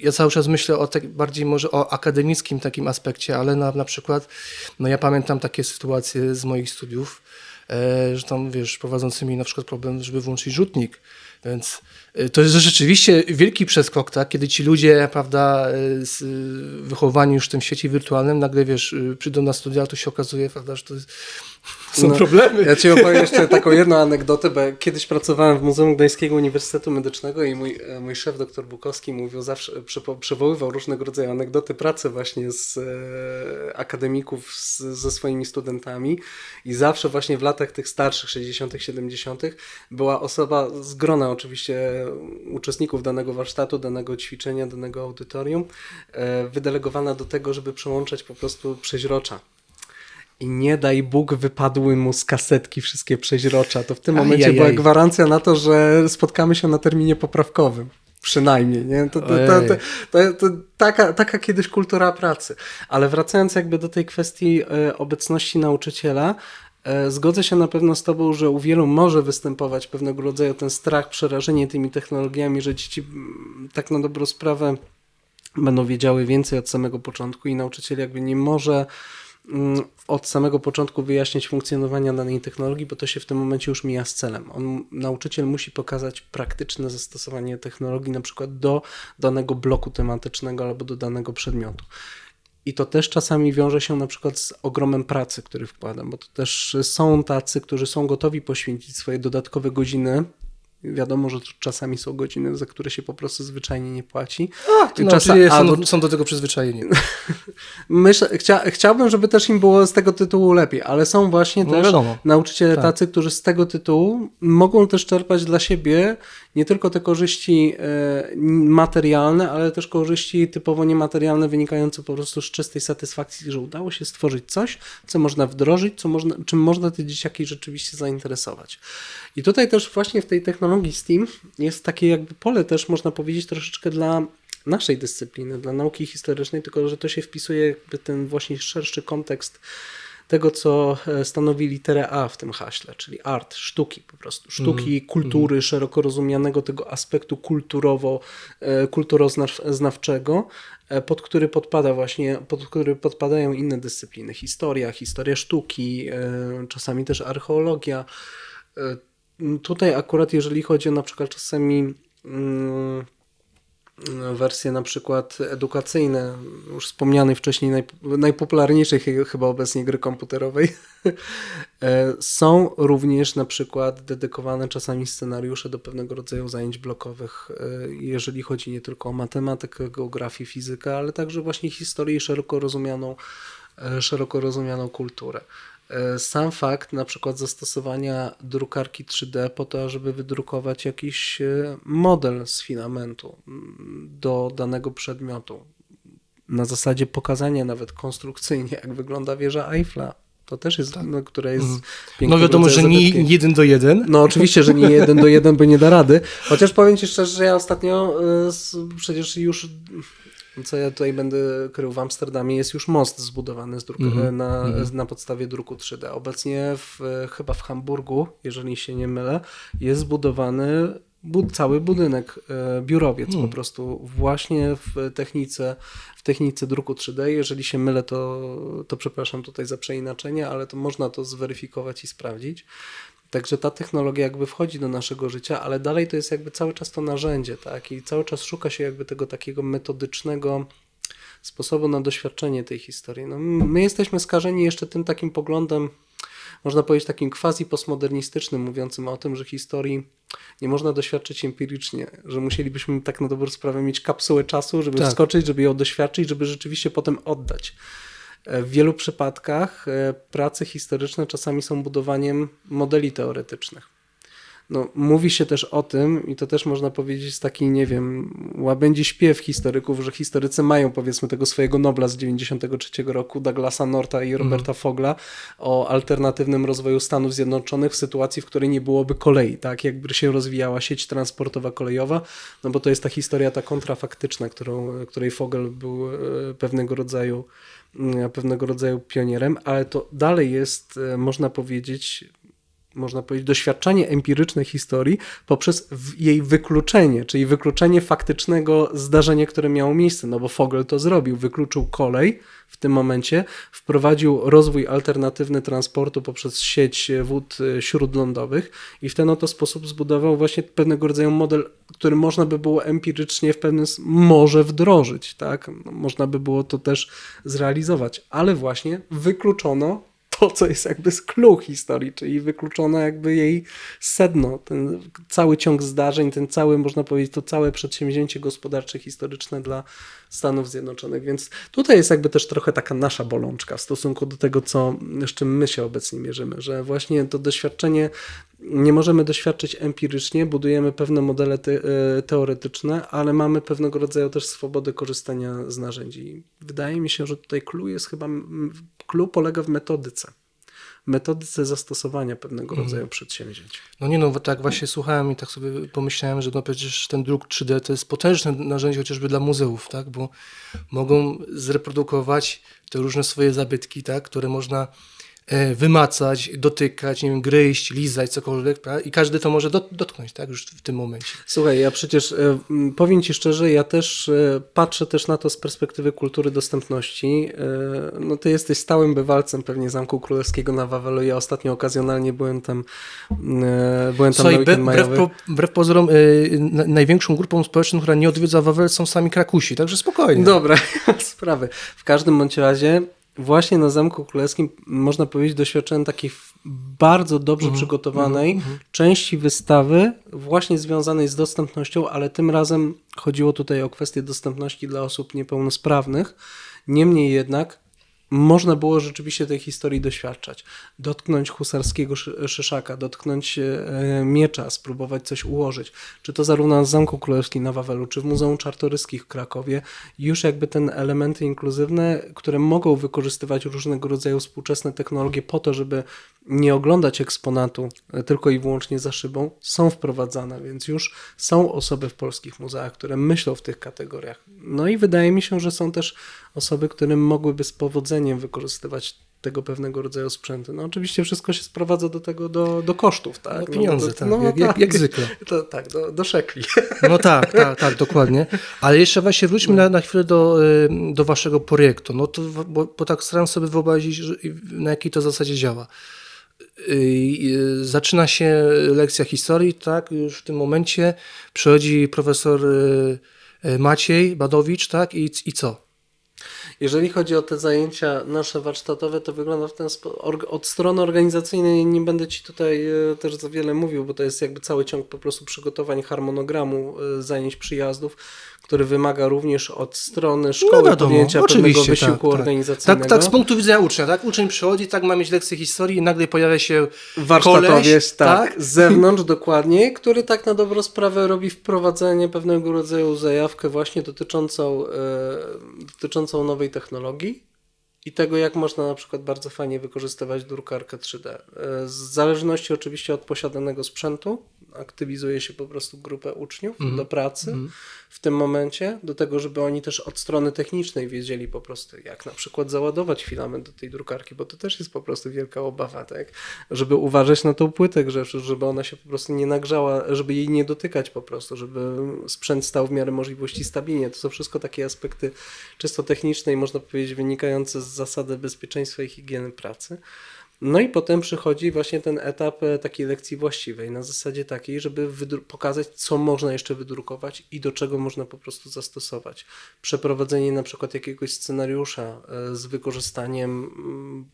ja cały czas myślę o tak bardziej może o akademickim takim aspekcie, ale na, na przykład, no ja pamiętam takie sytuacje z moich studiów, e, że tam wiesz, prowadzącymi na przykład problem, żeby włączyć rzutnik, więc to jest rzeczywiście wielki przeskok, tak? kiedy ci ludzie, prawda, e, z, wychowani już w tym świecie wirtualnym, nagle wiesz, przyjdą na studia, tu się okazuje, prawda, że to jest, są
No,
problemy.
Ja ci opowiem jeszcze taką jedną anegdotę, bo kiedyś pracowałem w Muzeum Gdańskiego Uniwersytetu Medycznego i mój, e, mój szef, dr Bukowski, mówił zawsze, przypo- przywoływał różnego rodzaju anegdoty pracy właśnie z e, akademików z, ze swoimi studentami i zawsze właśnie w latach tych starszych, 60., 70., była osoba z grona oczywiście uczestników danego warsztatu, danego ćwiczenia, danego audytorium, e, wydelegowana do tego, żeby przełączać po prostu przeźrocza. I nie daj Bóg, wypadły mu z kasetki wszystkie przeźrocza. To w tym momencie
Ajajaj.
była gwarancja na to, że spotkamy się na terminie poprawkowym. Przynajmniej, nie? To, to, to, to, taka, taka kiedyś kultura pracy. Ale wracając jakby do tej kwestii e, obecności nauczyciela, e, zgodzę się na pewno z Tobą, że u wielu może występować pewnego rodzaju ten strach, przerażenie tymi technologiami, że dzieci mm, tak na dobrą sprawę będą wiedziały więcej od samego początku i nauczyciel jakby nie może od samego początku wyjaśnić funkcjonowania danej technologii, bo to się w tym momencie już mija z celem. On, nauczyciel musi pokazać praktyczne zastosowanie technologii na przykład do danego bloku tematycznego albo do danego przedmiotu. I to też czasami wiąże się na przykład z ogromem pracy, który wkładam, bo to też są tacy, którzy są gotowi poświęcić swoje dodatkowe godziny. Wiadomo, że to czasami są godziny, za które się po prostu zwyczajnie nie płaci.
No,
Czasa-
są,
albo-
są do tego przyzwyczajeni.
Myślę, chcia, chciałbym, żeby też im było z tego tytułu lepiej, ale są właśnie
No
też
wiadomo.
nauczyciele
Tak.
tacy, którzy z tego tytułu mogą też czerpać dla siebie nie tylko te korzyści e, materialne, ale też korzyści typowo niematerialne, wynikające po prostu z czystej satysfakcji, że udało się stworzyć coś, co można wdrożyć, co można, czym można te dzieciaki rzeczywiście zainteresować. I tutaj też właśnie w tej technologii STEAM jest takie jakby pole też, można powiedzieć, troszeczkę dla naszej dyscypliny, dla nauki historycznej, tylko że to się wpisuje jakby ten właśnie szerszy kontekst tego, co e, stanowi literę A w tym haśle, czyli art, sztuki po prostu, sztuki, mm. kultury, mm. szeroko rozumianego tego aspektu kulturowo, e, kulturoznawczego, e, pod który podpada właśnie, pod który podpadają inne dyscypliny, historia, historia sztuki, czasami też archeologia. Tutaj akurat jeżeli chodzi o na przykład czasami mm, wersje na przykład edukacyjne, już wspomnianej wcześniej naj, najpopularniejszej chyba obecnie gry komputerowej, e, są również na przykład dedykowane czasami scenariusze do pewnego rodzaju zajęć blokowych, e, jeżeli chodzi nie tylko o matematykę, geografię, fizykę, ale także właśnie historię i szeroko rozumianą, e, szeroko rozumianą kulturę. E, sam fakt na przykład zastosowania drukarki 3D po to, żeby wydrukować jakiś e, model z filamentu mm, do danego przedmiotu. Na zasadzie pokazania nawet konstrukcyjnie, jak wygląda wieża Eiffla. To też jest, tak. no, która jest mm.
No wiadomo, że nie jeden do jeden.
No oczywiście, że nie jeden do jeden, by nie da rady. Chociaż powiem Ci szczerze, że ja ostatnio y, przecież już co ja tutaj będę krył w Amsterdamie, jest już most zbudowany z druku, mm -hmm. na, mm -hmm. na podstawie druku 3D. Obecnie w, chyba w Hamburgu, jeżeli się nie mylę, jest zbudowany bud cały budynek, e, biurowiec po prostu właśnie w technice, w technice druku 3D. Jeżeli się mylę, to, to przepraszam tutaj za przeinaczenie, ale to można to zweryfikować i sprawdzić. Także ta technologia jakby wchodzi do naszego życia, ale dalej to jest jakby cały czas to narzędzie, tak? I cały czas szuka się jakby tego takiego metodycznego sposobu na doświadczenie tej historii. No, my jesteśmy skażeni jeszcze tym takim poglądem, można powiedzieć takim quasi postmodernistycznym, mówiącym o tym, że historii nie można doświadczyć empirycznie, że musielibyśmy tak na dobrą sprawę mieć kapsułę czasu, żeby tak. wskoczyć, żeby ją doświadczyć, żeby rzeczywiście potem oddać. W wielu przypadkach e, prace historyczne czasami są budowaniem modeli teoretycznych. No, mówi się też o tym, i to też można powiedzieć z takiej, nie wiem, łabędzi śpiew historyków, że historycy mają powiedzmy tego swojego Nobla z 93 roku, Douglasa Norta i Roberta mm. Fogla o alternatywnym rozwoju Stanów Zjednoczonych w sytuacji, w której nie byłoby kolei, tak, jakby się rozwijała sieć transportowa kolejowa, no bo to jest ta historia ta kontrafaktyczna, którą, której Fogel był e, pewnego rodzaju pewnego rodzaju pionierem, ale to dalej jest, e, można powiedzieć, można powiedzieć, doświadczenie empiryczne historii poprzez jej wykluczenie, czyli wykluczenie faktycznego zdarzenia, które miało miejsce. No bo Fogel to zrobił, wykluczył kolej w tym momencie, wprowadził rozwój alternatywny transportu poprzez sieć wód e, śródlądowych i w ten oto sposób zbudował właśnie pewnego rodzaju model, który można by było empirycznie w pewnym może wdrożyć, tak? No, można by było to też zrealizować, ale właśnie wykluczono to, co jest jakby z clue historii, czyli wykluczono jakby jej sedno, ten cały ciąg zdarzeń, ten cały, można powiedzieć, to całe przedsięwzięcie gospodarcze, historyczne dla Stanów Zjednoczonych. Więc tutaj jest jakby też trochę taka nasza bolączka w stosunku do tego, co, z czym my się obecnie mierzymy, że właśnie to doświadczenie nie możemy doświadczyć empirycznie, budujemy pewne modele te, e, teoretyczne, ale mamy pewnego rodzaju też swobodę korzystania z narzędzi. Wydaje mi się, że tutaj clue jest chyba, clue polega w metodyce metodyce zastosowania pewnego mhm. rodzaju przedsięwzięć.
No nie no, tak właśnie słuchałem i tak sobie pomyślałem, że no przecież ten druk 3D to jest potężne narzędzie chociażby dla muzeów, tak, bo mogą zreprodukować te różne swoje zabytki, tak, które można wymacać, dotykać, nie wiem, gryźć, lizać, cokolwiek, prawda? i każdy to może dotknąć, tak, już w tym momencie.
Słuchaj, ja przecież e, powiem Ci szczerze, ja też e, patrzę też na to z perspektywy kultury dostępności. No Ty jesteś stałym bywalcem pewnie Zamku Królewskiego na Wawelu, ja ostatnio okazjonalnie byłem tam byłem tam Słuchaj, na
wbrew, po, wbrew pozorom największą grupą społeczną, która nie odwiedza Wawel są sami Krakusi, także spokojnie.
Dobra, sprawy. W każdym bądź razie właśnie na Zamku Królewskim, można powiedzieć, doświadczyłem takiej bardzo dobrze mm, przygotowanej mm, mm. części wystawy, właśnie związanej z dostępnością, ale tym razem chodziło tutaj o kwestię dostępności dla osób niepełnosprawnych. Niemniej jednak można było rzeczywiście tej historii doświadczać. Dotknąć husarskiego szy- szyszaka, dotknąć e, miecza, spróbować coś ułożyć. Czy to zarówno w Zamku Królewskim na Wawelu, czy w Muzeum Czartoryskich w Krakowie. Już jakby ten elementy inkluzywne, które mogą wykorzystywać różnego rodzaju współczesne technologie po to, żeby nie oglądać eksponatu e, tylko i wyłącznie za szybą, są wprowadzane, więc już są osoby w polskich muzeach, które myślą w tych kategoriach. No i wydaje mi się, że są też osoby, które mogłyby z powodzeniem wykorzystywać tego pewnego rodzaju sprzęty. No oczywiście wszystko się sprowadza do tego, do, do kosztów, tak?
No, pieniądze,
do,
tak, jak- jak- jak zwykle.
To, tak, do, do szekli.
No tak, tak, tak, dokładnie. Ale jeszcze właśnie wróćmy na, na chwilę do, do waszego projektu. No to, bo, bo tak staram sobie wyobrazić, na jakiej to zasadzie działa. Y, y, Zaczyna się lekcja historii, tak, już w tym momencie przychodzi profesor y, Maciej Badowicz, tak, i, i co?
Jeżeli chodzi o te zajęcia nasze warsztatowe, to wygląda w ten sposób. Od strony organizacyjnej nie będę Ci tutaj e, też za wiele mówił, bo to jest jakby cały ciąg po prostu przygotowań harmonogramu e, zajęć przyjazdów, który wymaga również od strony szkoły
No wiadomo,
podjęcia pewnego
oczywiście,
wysiłku
tak, tak.
organizacyjnego.
Tak, tak, z punktu widzenia ucznia, tak? Uczeń przychodzi, tak ma mieć lekcję historii i nagle pojawia się
Warsztatowiec,
koleś,
tak, z zewnątrz dokładnie, który tak na dobrą sprawę robi wprowadzenie pewnego rodzaju zajawkę właśnie dotyczącą, e, dotyczącą nowej technologii i tego, jak można na przykład bardzo fajnie wykorzystywać drukarkę 3D. E, Z zależności oczywiście od posiadanego sprzętu, aktywizuje się po prostu grupę uczniów do pracy w tym momencie, do tego, żeby oni też od strony technicznej wiedzieli po prostu, jak na przykład załadować filament do tej drukarki, bo to też jest po prostu wielka obawa, tak? Żeby uważać na tą płytę grzeszu, żeby ona się po prostu nie nagrzała, żeby jej nie dotykać po prostu, żeby sprzęt stał w miarę możliwości stabilnie. To są wszystko takie aspekty czysto techniczne i można powiedzieć wynikające z zasady bezpieczeństwa i higieny pracy. No i potem przychodzi właśnie ten etap e, takiej lekcji właściwej, na zasadzie takiej, żeby pokazać, co można jeszcze wydrukować i do czego można po prostu zastosować. Przeprowadzenie na przykład jakiegoś scenariusza e, z wykorzystaniem mm,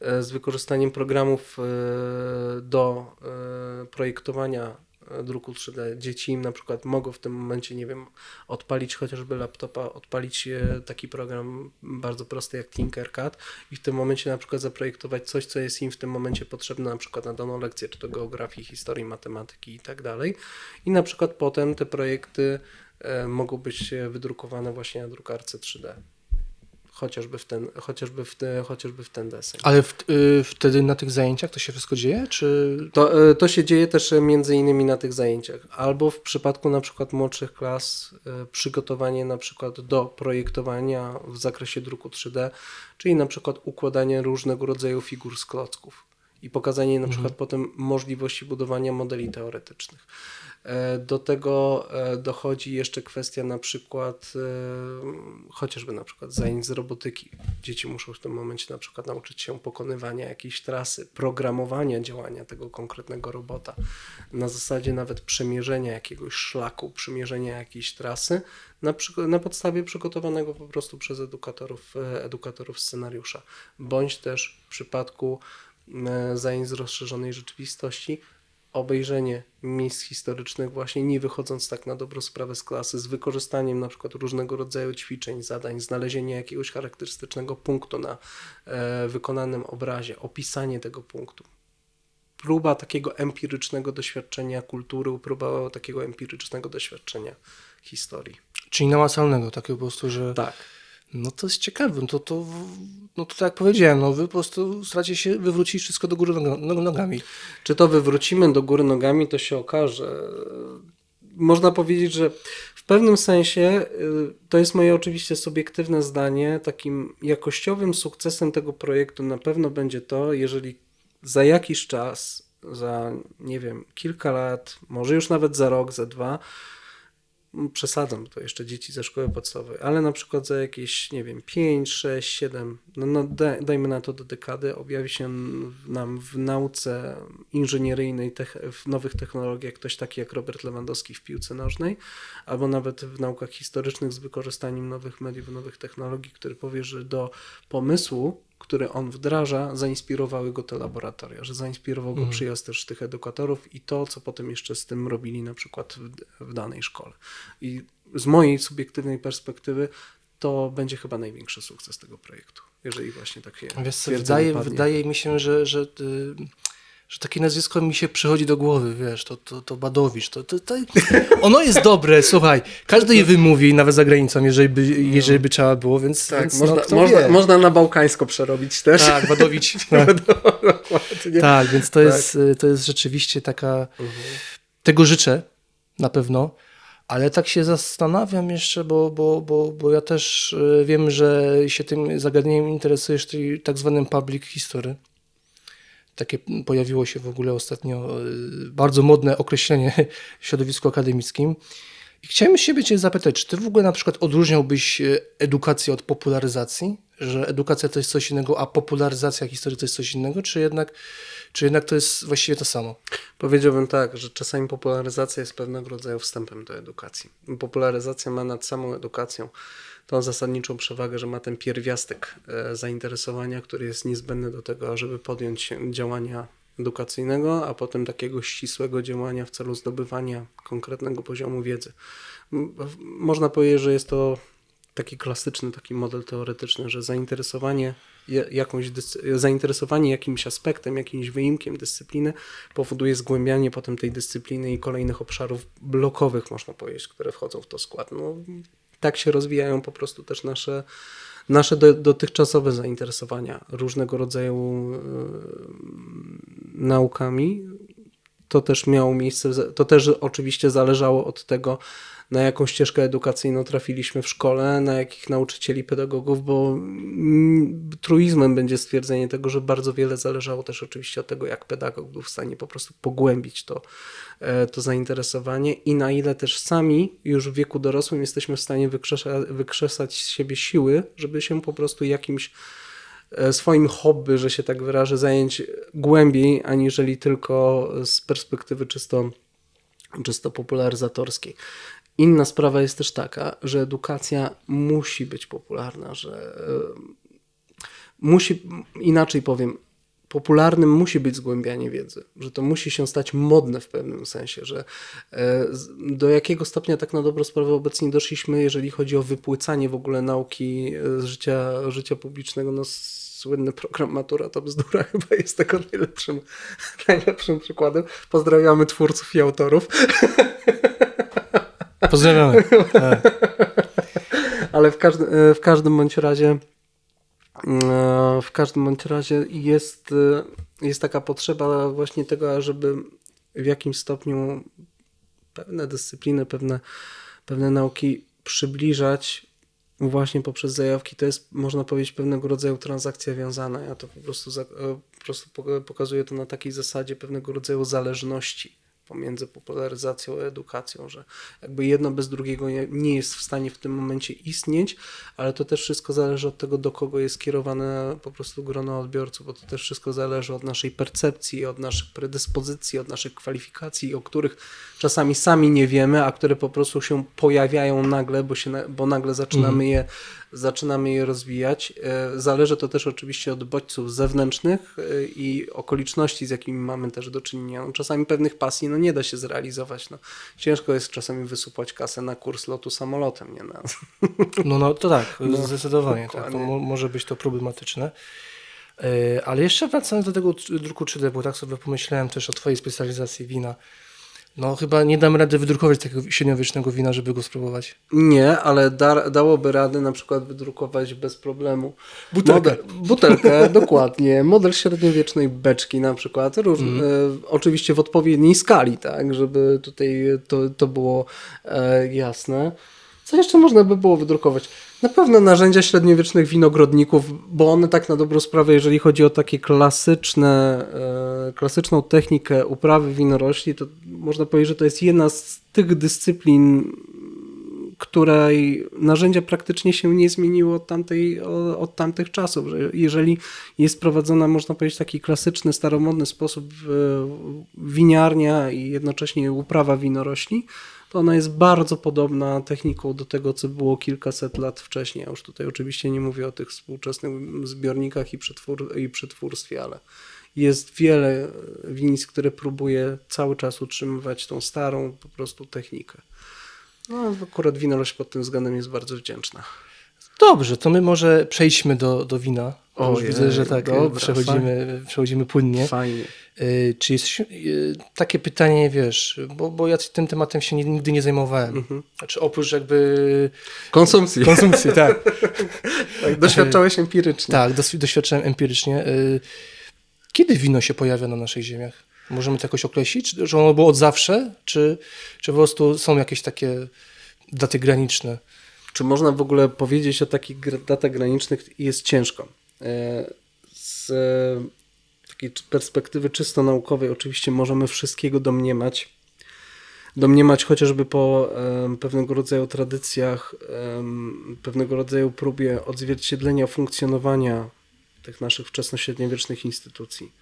e, z wykorzystaniem programów do projektowania druku 3D. Dzieci im na przykład mogą w tym momencie, nie wiem, odpalić chociażby laptopa, odpalić e, taki program bardzo prosty jak Tinkercad i w tym momencie na przykład zaprojektować coś, co jest im w tym momencie potrzebne na przykład na daną lekcję, czy to geografii, historii, matematyki i tak dalej. I na przykład potem te projekty e, mogą być e, wydrukowane właśnie na drukarce 3D. Chociażby w ten, chociażby w, te, chociażby w ten deseń.
Ale w, y, wtedy na tych zajęciach to się wszystko dzieje, czy...
To, e, to się dzieje też e, między innymi na tych zajęciach. Albo w przypadku na przykład młodszych klas e, przygotowanie na przykład do projektowania w zakresie druku 3D, czyli na przykład układanie różnego rodzaju figur z klocków i pokazanie na przykład potem możliwości budowania modeli teoretycznych. E, Do tego e, dochodzi jeszcze kwestia na przykład e, chociażby na przykład zajęć z robotyki. Dzieci muszą w tym momencie na przykład nauczyć się pokonywania jakiejś trasy, programowania działania tego konkretnego robota. Na zasadzie nawet przemierzenia jakiegoś szlaku, przemierzenia jakiejś trasy na, na podstawie przygotowanego po prostu przez edukatorów, edukatorów scenariusza. Bądź też w przypadku zajęć z rozszerzonej rzeczywistości obejrzenie miejsc historycznych właśnie nie wychodząc tak na dobrą sprawę z klasy, z wykorzystaniem na przykład różnego rodzaju ćwiczeń, zadań, znalezienie jakiegoś charakterystycznego punktu na e, wykonanym obrazie, opisanie tego punktu. Próba takiego empirycznego doświadczenia kultury, próba takiego empirycznego doświadczenia historii.
Czyli namacalnego, takiego po prostu, że...
Tak.
No to jest ciekawe, no to, to, no to tak jak powiedziałem, no wy po prostu staracie się wywrócić wszystko do góry nog- nogami.
Czy to wywrócimy do góry nogami, to się okaże. Można powiedzieć, że w pewnym sensie y, to jest moje oczywiście subiektywne zdanie. Takim jakościowym sukcesem tego projektu na pewno będzie to, jeżeli za jakiś czas, za nie wiem, kilka lat, może już nawet za rok, za dwa, przesadzam, to jeszcze dzieci ze szkoły podstawowej, ale na przykład za jakieś, nie wiem, 5, 6, 7, no, no da, dajmy na to do dekady, objawi się nam w nauce inżynieryjnej, w nowych technologiach ktoś taki jak Robert Lewandowski w piłce nożnej, albo nawet w naukach historycznych z wykorzystaniem nowych mediów, nowych technologii, który powie, że do pomysłu, który on wdraża, zainspirowały go te laboratoria, że zainspirował go przyjazd też tych edukatorów i to, co potem jeszcze z tym robili na przykład w, w danej szkole. I z mojej subiektywnej perspektywy to będzie chyba największy sukces tego projektu. jeżeli właśnie takie
Wiesz co, wydaje, wydaje mi się, że, że, y, że takie nazwisko mi się przychodzi do głowy, wiesz, to, to, to Badowicz, to, to, to, ono jest dobre, słuchaj, każdy je wymówi, nawet za granicą, jeżeli by, jeżeli by trzeba było, więc,
Tak,
więc
można,
no,
można, można na bałkańsko przerobić też.
Tak, Badowicz. Tak, tak więc to,
Tak. Mhm.
Jest, y, to jest rzeczywiście taka, tego życzę na pewno, ale tak się zastanawiam jeszcze, bo, bo, bo, bo ja też y, wiem, że się tym zagadnieniem interesujesz, czyli tak zwanym public history. Takie pojawiło się w ogóle ostatnio y, bardzo modne określenie w środowisku akademickim. I chciałem Cię zapytać, czy Ty w ogóle na przykład odróżniałbyś y, edukację od popularyzacji? Że edukacja to jest coś innego, a popularyzacja historii to jest coś innego? Czy jednak, czy jednak to jest właściwie to samo?
Powiedziałbym tak, że czasami popularyzacja jest pewnego rodzaju wstępem do edukacji. Popularyzacja ma nad samą edukacją tą zasadniczą przewagę, że ma ten pierwiastek e, zainteresowania, który jest niezbędny do tego, ażeby podjąć działania edukacyjnego, a potem takiego ścisłego działania w celu zdobywania konkretnego poziomu wiedzy. Można powiedzieć, że jest to taki klasyczny taki model teoretyczny, że zainteresowanie jakąś zainteresowanie jakimś aspektem, jakimś wyimkiem dyscypliny powoduje zgłębianie potem tej dyscypliny i kolejnych obszarów blokowych, można powiedzieć, które wchodzą w to skład. No, tak się rozwijają po prostu też nasze, nasze do, dotychczasowe zainteresowania różnego rodzaju e, naukami. To też miało miejsce, to też oczywiście zależało od tego, na jaką ścieżkę edukacyjną trafiliśmy w szkole, na jakich nauczycieli, pedagogów, bo mm, truizmem będzie stwierdzenie tego, że bardzo wiele zależało też oczywiście od tego, jak pedagog był w stanie po prostu pogłębić to, e, to zainteresowanie i na ile też sami już w wieku dorosłym jesteśmy w stanie wykrzesać z siebie siły, żeby się po prostu jakimś e, swoim hobby, że się tak wyrażę, zająć głębiej, aniżeli tylko z perspektywy czysto, czysto popularyzatorskiej. Inna sprawa jest też taka, że edukacja musi być popularna, że e, musi, inaczej powiem, popularnym musi być zgłębianie wiedzy, że to musi się stać modne w pewnym sensie, że e, do jakiego stopnia tak na dobrą sprawę obecnie doszliśmy, jeżeli chodzi o wypłycanie w ogóle nauki e, z życia, życia publicznego, no słynny program Matura to bzdura chyba jest tego najlepszym, najlepszym przykładem. Pozdrawiamy twórców i autorów.
Pozdrawiamy.
Ale w, każdy, w każdym bądź razie e, w każdym bądź razie jest, e, jest taka potrzeba właśnie tego, żeby w jakimś stopniu pewne dyscypliny, pewne, pewne nauki przybliżać właśnie poprzez zajawki. To jest, można powiedzieć, pewnego rodzaju transakcja wiązana. Ja to po prostu, za, e, po prostu poka- pokazuję to na takiej zasadzie pewnego rodzaju zależności pomiędzy popularyzacją a edukacją, że jakby jedno bez drugiego nie, nie jest w stanie w tym momencie istnieć, ale to też wszystko zależy od tego, do kogo jest kierowane po prostu grono odbiorców, bo to też wszystko zależy od naszej percepcji, od naszych predyspozycji, od naszych kwalifikacji, o których czasami sami nie wiemy, a które po prostu się pojawiają nagle, bo, się, bo nagle zaczynamy je zaczynamy je rozwijać. E, Zależy to też oczywiście od bodźców zewnętrznych e, i okoliczności, z jakimi mamy też do czynienia. No, czasami pewnych pasji no, nie da się zrealizować. No, ciężko jest czasami wysupłać kasę na kurs lotu samolotem. Nie? Na,
No, no to tak, zdecydowanie. Tak, to mo- może być to problematyczne. E, Ale jeszcze wracając do tego druku 3D, bo tak sobie pomyślałem też o Twojej specjalizacji wina. No chyba nie dam rady wydrukować takiego średniowiecznego wina, żeby go spróbować.
Nie, ale da, dałoby radę na przykład wydrukować bez problemu
Butelkę.
Model, butelkę, dokładnie. Model średniowiecznej beczki na przykład. Róż, e, oczywiście w odpowiedniej skali, tak, żeby tutaj to, to było e, jasne. Co jeszcze można by było wydrukować? Na pewno narzędzia średniowiecznych winogrodników, bo one tak na dobrą sprawę, jeżeli chodzi o takie klasyczne, e, klasyczną technikę uprawy winorośli, to można powiedzieć, że to jest jedna z tych dyscyplin, której narzędzia praktycznie się nie zmieniły od, tamtej, od tamtych czasów. Że jeżeli jest prowadzona, można powiedzieć, taki klasyczny, staromodny sposób e, winiarnia i jednocześnie uprawa winorośli, to ona jest bardzo podobna techniką do tego, co było kilkaset lat wcześniej. Ja już tutaj oczywiście nie mówię o tych współczesnych zbiornikach i, przetwór, i przetwórstwie, ale jest wiele winic, które próbuje cały czas utrzymywać tą starą po prostu technikę. No, akurat winorość pod tym względem jest bardzo wdzięczna.
Dobrze, to my może przejdźmy do, do wina.
O,
Już widzę, że tak
dobra,
dobra, przechodzimy, przechodzimy płynnie.
Fajnie.
Y, Czy jest y, takie pytanie, wiesz, bo, bo ja tym tematem się nigdy nie zajmowałem.
Mhm.
Znaczy oprócz jakby
Konsumpcji.
konsumpcji, tak.
tak, doświadczałeś empirycznie.
Tak, doświadczałem empirycznie. Y, Kiedy wino się pojawia na naszych ziemiach? Możemy to jakoś określić? Czy, ono było od zawsze? Czy, czy po prostu są jakieś takie daty graniczne?
Czy można w ogóle powiedzieć o takich datach granicznych? Jest ciężko. E, Z takiej perspektywy czysto naukowej oczywiście możemy wszystkiego domniemać. Domniemać chociażby po pewnego rodzaju tradycjach, pewnego rodzaju próbie odzwierciedlenia funkcjonowania tych naszych wczesnośredniowiecznych instytucji.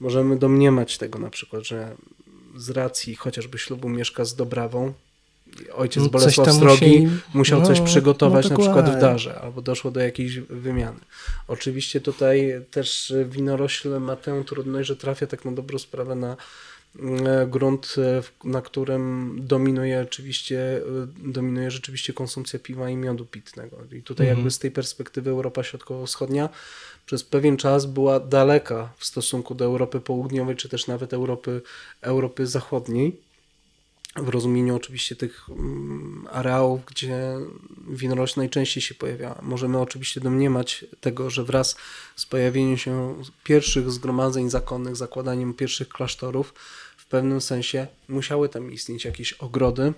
Możemy domniemać tego na przykład, że z racji chociażby ślubu mieszka z Dobrawą, ojciec
No,
Bolesław Strogi musiał
no,
coś przygotować
no
na przykład w darze, albo doszło do jakiejś wymiany. Oczywiście tutaj też winorośl ma tę trudność, że trafia tak na dobrą sprawę na mm, grunt, e, na którym dominuje oczywiście, e, dominuje rzeczywiście konsumpcja piwa i miodu pitnego. I tutaj
Mhm.
jakby z tej perspektywy Europa Środkowo-Wschodnia przez pewien czas była daleka w stosunku do Europy Południowej, czy też nawet Europy, Europy Zachodniej w rozumieniu oczywiście tych mm, areałów, gdzie winorośl najczęściej się pojawiała. Możemy oczywiście domniemać tego, że wraz z pojawieniem się pierwszych zgromadzeń zakonnych, zakładaniem pierwszych klasztorów, w pewnym sensie musiały tam istnieć jakieś ogrody,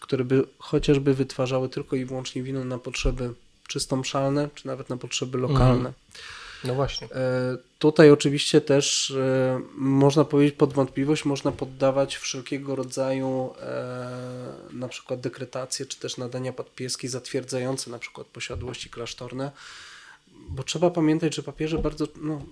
które by chociażby wytwarzały tylko i wyłącznie wino na potrzeby czysto mszalne, czy nawet na potrzeby lokalne.
No właśnie.
E, Tutaj oczywiście też e, można powiedzieć pod wątpliwość, można poddawać wszelkiego rodzaju e, na przykład dekretacje, czy też nadania podpieski zatwierdzające na przykład posiadłości klasztorne, bo trzeba pamiętać, że papieże bardzo, no,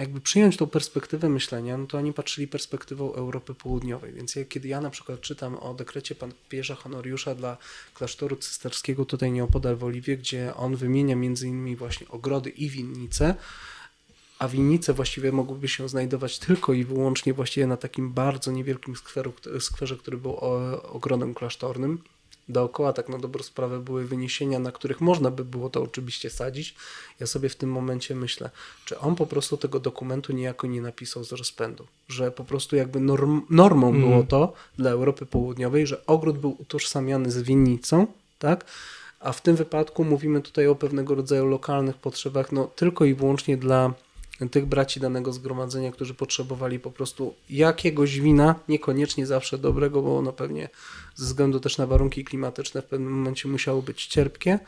jakby przyjąć tą perspektywę myślenia, no to oni patrzyli perspektywą Europy Południowej, więc ja, kiedy ja na przykład czytam o dekrecie papieża Honoriusza dla klasztoru cysterskiego tutaj nieopodal w Oliwie, gdzie on wymienia między innymi właśnie ogrody i winnice, a winnice właściwie mogłyby się znajdować tylko i wyłącznie właściwie na takim bardzo niewielkim skweru, skwerze, który był o- ogrodem klasztornym. Dookoła tak na dobrą sprawę były wyniesienia, na których można by było to oczywiście sadzić. Ja sobie w tym momencie myślę, czy on po prostu tego dokumentu niejako nie napisał z rozpędu, że po prostu jakby norm, normą
Mhm.
było to dla Europy Południowej, że ogród był utożsamiany z winnicą, tak? A w tym wypadku mówimy tutaj o pewnego rodzaju lokalnych potrzebach, no tylko i wyłącznie dla tych braci danego zgromadzenia, którzy potrzebowali po prostu jakiegoś wina, niekoniecznie zawsze dobrego, bo ono pewnie ze względu też na warunki klimatyczne w pewnym momencie musiało być cierpkie,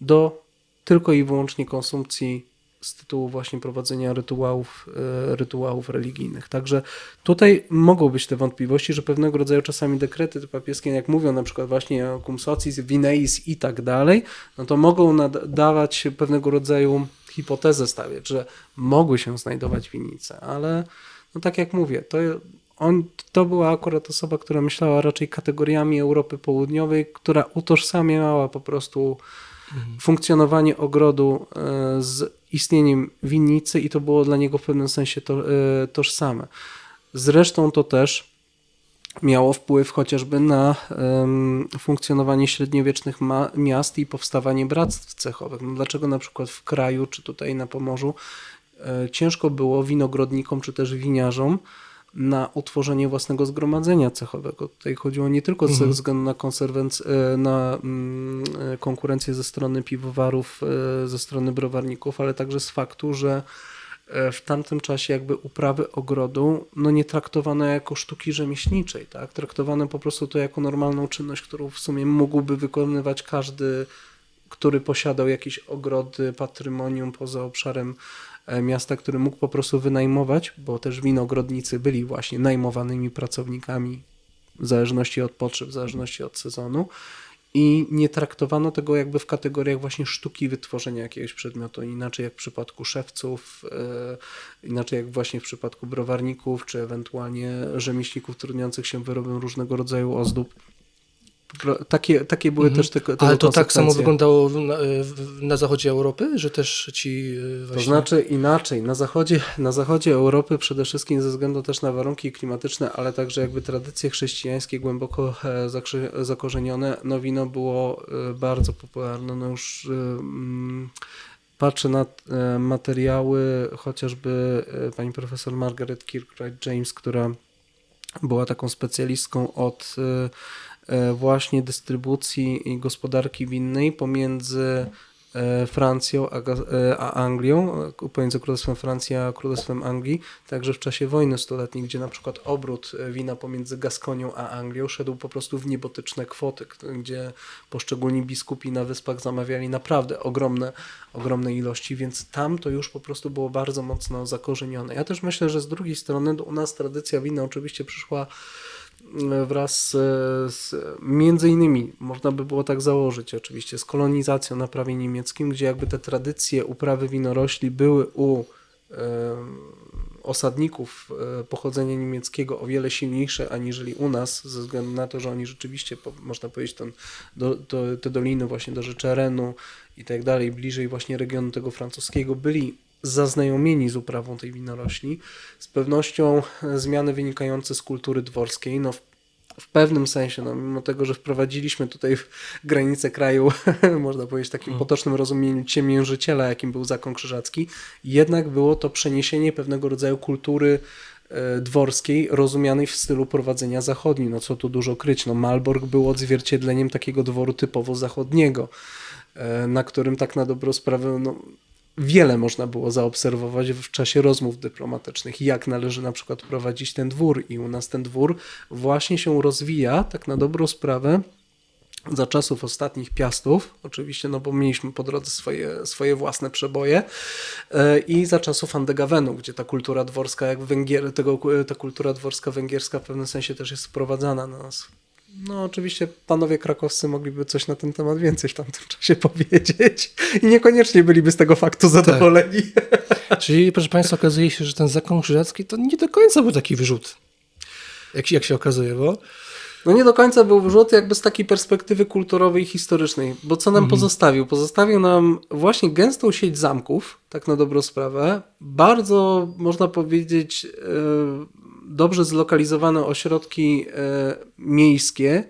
do tylko i wyłącznie konsumpcji z tytułu właśnie prowadzenia rytuałów, e, rytuałów religijnych. Także tutaj mogą być te wątpliwości, że pewnego rodzaju czasami dekrety papieskie, jak mówią na przykład właśnie o cum socis, vineis i tak dalej, no to mogą nadawać pewnego rodzaju hipotezę stawiać, że mogły się znajdować winnice, ale no tak jak mówię, to on, to była akurat osoba, która myślała raczej kategoriami Europy Południowej, która utożsamiała po prostu funkcjonowanie ogrodu e, z istnieniem winnicy i to było dla niego w pewnym sensie to, e, tożsame. Zresztą to też miało wpływ chociażby na em, funkcjonowanie średniowiecznych miast i powstawanie bractw cechowych. No dlaczego na przykład w kraju, czy tutaj na Pomorzu, e, ciężko było winogrodnikom, czy też winiarzom na utworzenie własnego zgromadzenia cechowego. Tutaj chodziło nie tylko ze względu na, e, na mm, e, konkurencję ze strony piwowarów, e, ze strony browarników, ale także z faktu, że w tamtym czasie jakby uprawy ogrodu no nie traktowano jako sztuki rzemieślniczej, tak? Traktowano po prostu to jako normalną czynność, którą w sumie mógłby wykonywać każdy, który posiadał jakieś ogrody, patrymonium poza obszarem miasta, który mógł po prostu wynajmować, bo też winogrodnicy byli właśnie najmowanymi pracownikami w zależności od potrzeb, w zależności od sezonu i nie traktowano tego jakby w kategoriach właśnie sztuki wytworzenia jakiegoś przedmiotu, inaczej jak w przypadku szewców, e, inaczej jak właśnie w przypadku browarników, czy ewentualnie rzemieślników trudniących się wyrobem różnego rodzaju ozdób. Takie, takie były mhm. też te, te
Ale to tak samo wyglądało na, na, zachodzie Europy, że też ci
e, właśnie... To znaczy inaczej. Na zachodzie, na zachodzie Europy przede wszystkim ze względu też na warunki klimatyczne, ale także jakby tradycje chrześcijańskie głęboko e, zakorzenione, no wino było e, bardzo popularne. No już mm, patrzę na materiały chociażby pani profesor Margaret Kirkwright James, która była taką specjalistką od właśnie dystrybucji i gospodarki winnej pomiędzy e, Francją a, e, Anglią, pomiędzy Królestwem Francji a Królestwem Anglii, także w czasie wojny stuletniej, gdzie na przykład obrót wina pomiędzy Gaskonią a Anglią szedł po prostu w niebotyczne kwoty, gdzie poszczególni biskupi na wyspach zamawiali naprawdę ogromne, ogromne ilości, więc tam to już po prostu było bardzo mocno zakorzenione. Ja też myślę, że z drugiej strony u nas tradycja wina oczywiście przyszła wraz z, między innymi, można by było tak założyć oczywiście, z kolonizacją na prawie niemieckim, gdzie jakby te tradycje uprawy winorośli były u osadników e, pochodzenia niemieckiego o wiele silniejsze aniżeli u nas, ze względu na to, że oni rzeczywiście, można powiedzieć, ten, do, do, te doliny właśnie do rzeczy Renu i tak dalej, bliżej właśnie regionu tego francuskiego, byli zaznajomieni z uprawą tej winorośli. Z pewnością zmiany wynikające z kultury dworskiej, no w, w pewnym sensie, no, mimo tego, że wprowadziliśmy tutaj w granice kraju, można powiedzieć takim hmm. potocznym rozumieniu ciemiężyciela, jakim był zakon krzyżacki, jednak było to przeniesienie pewnego rodzaju kultury e, dworskiej, rozumianej w stylu prowadzenia zachodnim. No co tu dużo kryć, no Malbork był odzwierciedleniem takiego dworu typowo zachodniego, e, na którym tak na dobrą sprawę no, wiele można było zaobserwować w czasie rozmów dyplomatycznych, jak należy na przykład prowadzić ten dwór. I u nas ten dwór właśnie się rozwija, tak na dobrą sprawę, za czasów ostatnich piastów, oczywiście, no bo mieliśmy po drodze swoje, swoje własne przeboje, e, i za czasów Andegawenu, gdzie ta kultura dworska, jak Węgier, tego, ta kultura dworska węgierska w pewnym sensie też jest wprowadzana na nas. No, oczywiście panowie krakowscy mogliby coś na ten temat więcej w tamtym czasie powiedzieć i niekoniecznie byliby z tego faktu zadowoleni.
Tak. Czyli, proszę Państwa, okazuje się, że ten zakon krzyżacki to nie do końca był taki wyrzut, jak, jak się okazuje, bo...
No nie do końca był wyrzut jakby z takiej perspektywy kulturowej i historycznej, bo co nam mhm. pozostawił? Pozostawił nam właśnie gęstą sieć zamków, tak na dobrą sprawę, bardzo, można powiedzieć... Dobrze zlokalizowane ośrodki e, miejskie,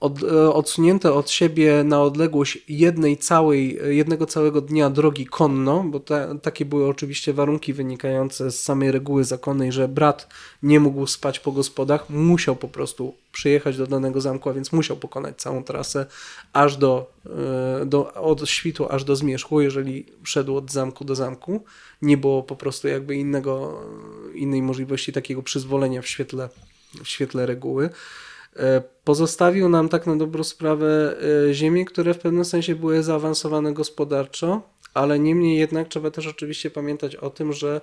od, e, odsunięte od siebie na odległość jednej całej, jednego całego dnia drogi konno, bo te, takie były oczywiście warunki wynikające z samej reguły zakonnej, że brat nie mógł spać po gospodach, musiał po prostu przyjechać do danego zamku, a więc musiał pokonać całą trasę aż do, e, do od świtu aż do zmierzchu, jeżeli szedł od zamku do zamku. Nie było po prostu jakby innego, innej możliwości takiego przyzwolenia w świetle, w świetle reguły. E, pozostawił nam tak na dobrą sprawę e, ziemie, które w pewnym sensie były zaawansowane gospodarczo, ale niemniej jednak trzeba też oczywiście pamiętać o tym, że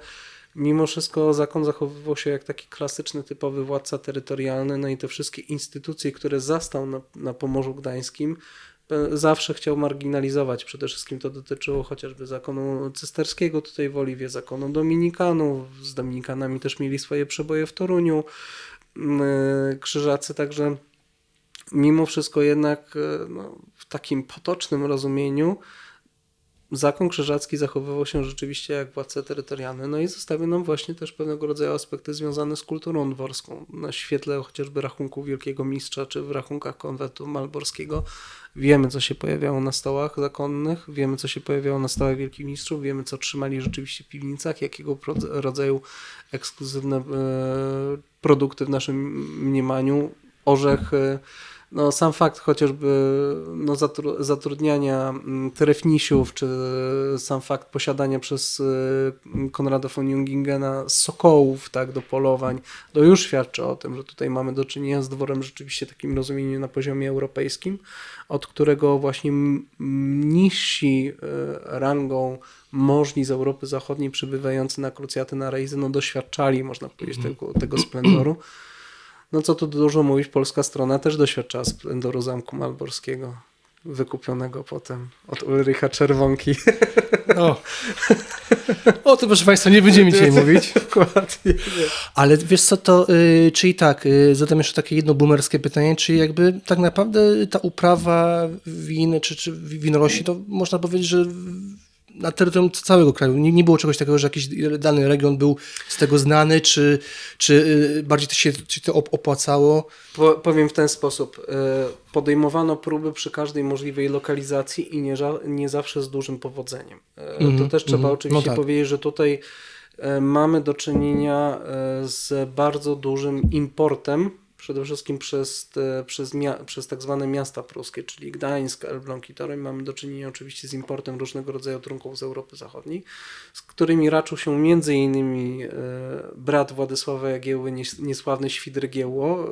mimo wszystko zakon zachowywał się jak taki klasyczny, typowy władca terytorialny, no i te wszystkie instytucje, które zastał na, na Pomorzu Gdańskim, e, zawsze chciał marginalizować. Przede wszystkim to dotyczyło chociażby zakonu cysterskiego tutaj w Oliwie, zakonu dominikanów, z dominikanami też mieli swoje przeboje w Toruniu, krzyżacy, także mimo wszystko jednak e, no, w takim potocznym rozumieniu zakon krzyżacki zachowywał się rzeczywiście jak władca terytorialny, no i zostawił nam właśnie też pewnego rodzaju aspekty związane z kulturą dworską. Na świetle chociażby rachunku Wielkiego Mistrza, czy w rachunkach konwentu malborskiego wiemy, co się pojawiało na stołach zakonnych, wiemy, co się pojawiało na stołach Wielkich Mistrzów, wiemy, co trzymali rzeczywiście w piwnicach, jakiego rodzaju ekskluzywne e, produkty w naszym mniemaniu, orzech, no, sam fakt chociażby no, zatrudniania mm, trefnisiów, czy sam fakt posiadania przez y, Konrada von Jungingena sokołów tak, do polowań, to już świadczy o tym, że tutaj mamy do czynienia z dworem rzeczywiście takim rozumieniu na poziomie europejskim, od którego właśnie niżsi y, rangą możni z Europy Zachodniej przybywający na krucjaty na rejzy, no doświadczali, można powiedzieć, mhm. tego, tego splendoru. No co tu dużo mówić, polska strona też doświadczała splendoru Zamku Malborskiego. wykupionego potem od Ulricha Czerwonki.
O. o tym proszę Państwa nie będziemy dzisiaj mówić.
Dokładnie.
Ale wiesz co, to y, czyli tak, y, zadam jeszcze takie jedno boomerskie pytanie, czy jakby tak naprawdę ta uprawa win czy, czy winorośli, to można powiedzieć, że na terytorium całego kraju. Nie, nie było czegoś takiego, że jakiś dany region był z tego znany, czy, czy y, bardziej to się czy to op- opłacało.
Po, powiem w ten sposób. y, Podejmowano próby przy każdej możliwej lokalizacji i nie, nie zawsze z dużym powodzeniem. Y, To
Mhm,
też trzeba
mhm.
oczywiście
No tak.
powiedzieć, że tutaj mamy do czynienia z bardzo dużym importem, przede wszystkim przez, te, przez, przez tak zwane miasta pruskie, czyli Gdańsk, Elbląg i Toruń. Mamy do czynienia oczywiście z importem różnego rodzaju trunków z Europy Zachodniej, z którymi raczył się między innymi e, brat Władysława Jagieły, nies- niesławny Świdr Giełło, e,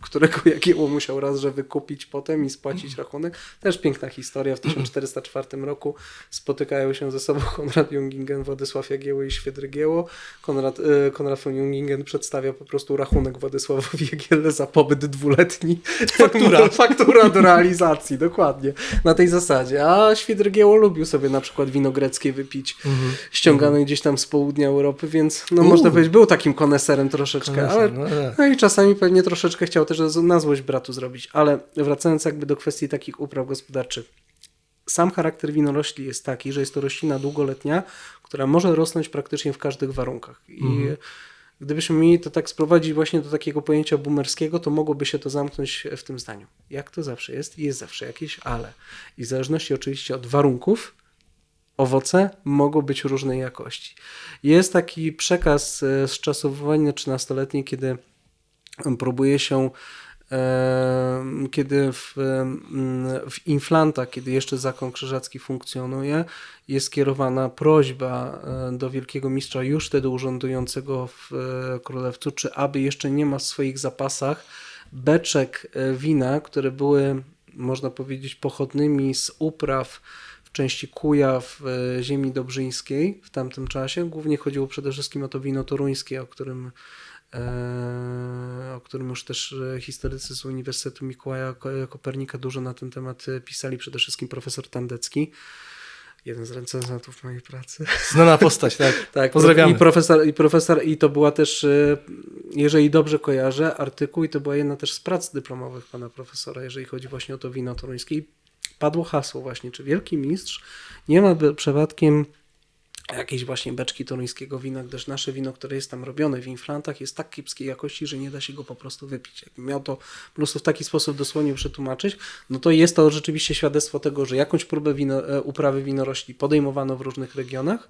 którego Jagiełło musiał raz, że wykupić potem i spłacić rachunek. Też piękna historia. W 1404 roku spotykają się ze sobą Konrad Jungingen, Władysław Jagieły i Świdr Giełło. Konrad, e, Konrad von Jungingen przedstawia po prostu rachunek Władysławowi Jagielle za pobyt dwuletni.
Faktura.
Faktura do realizacji, dokładnie. Na tej zasadzie. A Świdr Giełło lubił sobie na przykład wino greckie wypić ściągane gdzieś tam z południa Europy, więc no
U.
można powiedzieć, był takim koneserem troszeczkę,
Koneser,
ale
no tak.
no i czasami pewnie troszeczkę chciał też na złość bratu zrobić. Ale wracając jakby do kwestii takich upraw gospodarczych. Sam charakter winorośli jest taki, że jest to roślina długoletnia, która może rosnąć praktycznie w każdych warunkach. I gdybyśmy mieli to tak sprowadzić właśnie do takiego pojęcia boomerskiego, to mogłoby się to zamknąć w tym zdaniu. Jak to zawsze jest? Jest zawsze jakieś ale. I w zależności oczywiście od warunków, owoce mogą być różnej jakości. Jest taki przekaz e, z czasów wojny 13-letniej, kiedy próbuje się kiedy w, w Inflanta, kiedy jeszcze zakon krzyżacki funkcjonuje, jest kierowana prośba e, do wielkiego mistrza już wtedy urzędującego w e, Królewcu, czy aby jeszcze nie ma w swoich zapasach beczek e, wina, które były, można powiedzieć, pochodnymi z upraw w części Kujaw ziemi dobrzyńskiej w tamtym czasie. Głównie chodziło przede wszystkim o to wino toruńskie, o którym o którym już też e, historycy z Uniwersytetu Mikołaja Ko- Kopernika dużo na ten temat e, pisali, przede wszystkim profesor Tandecki, jeden z recenzentów mojej pracy.
Znana postać, tak.
Tak,
Pozdrawiamy.
I profesor, i profesor, i to była też, e, jeżeli dobrze kojarzę, artykuł, i to była jedna też z prac dyplomowych pana profesora, jeżeli chodzi właśnie o to wino toruńskie. I padło hasło właśnie, czy wielki mistrz nie ma przypadkiem jakiejś właśnie beczki toruńskiego wina, gdyż nasze wino, które jest tam robione w inflantach, jest tak kiepskiej jakości, że nie da się go po prostu wypić. Jakbym miał to po prostu w taki sposób dosłownie przetłumaczyć, no to jest to rzeczywiście świadectwo tego, że jakąś próbę wino, e, uprawy winorośli podejmowano w różnych regionach,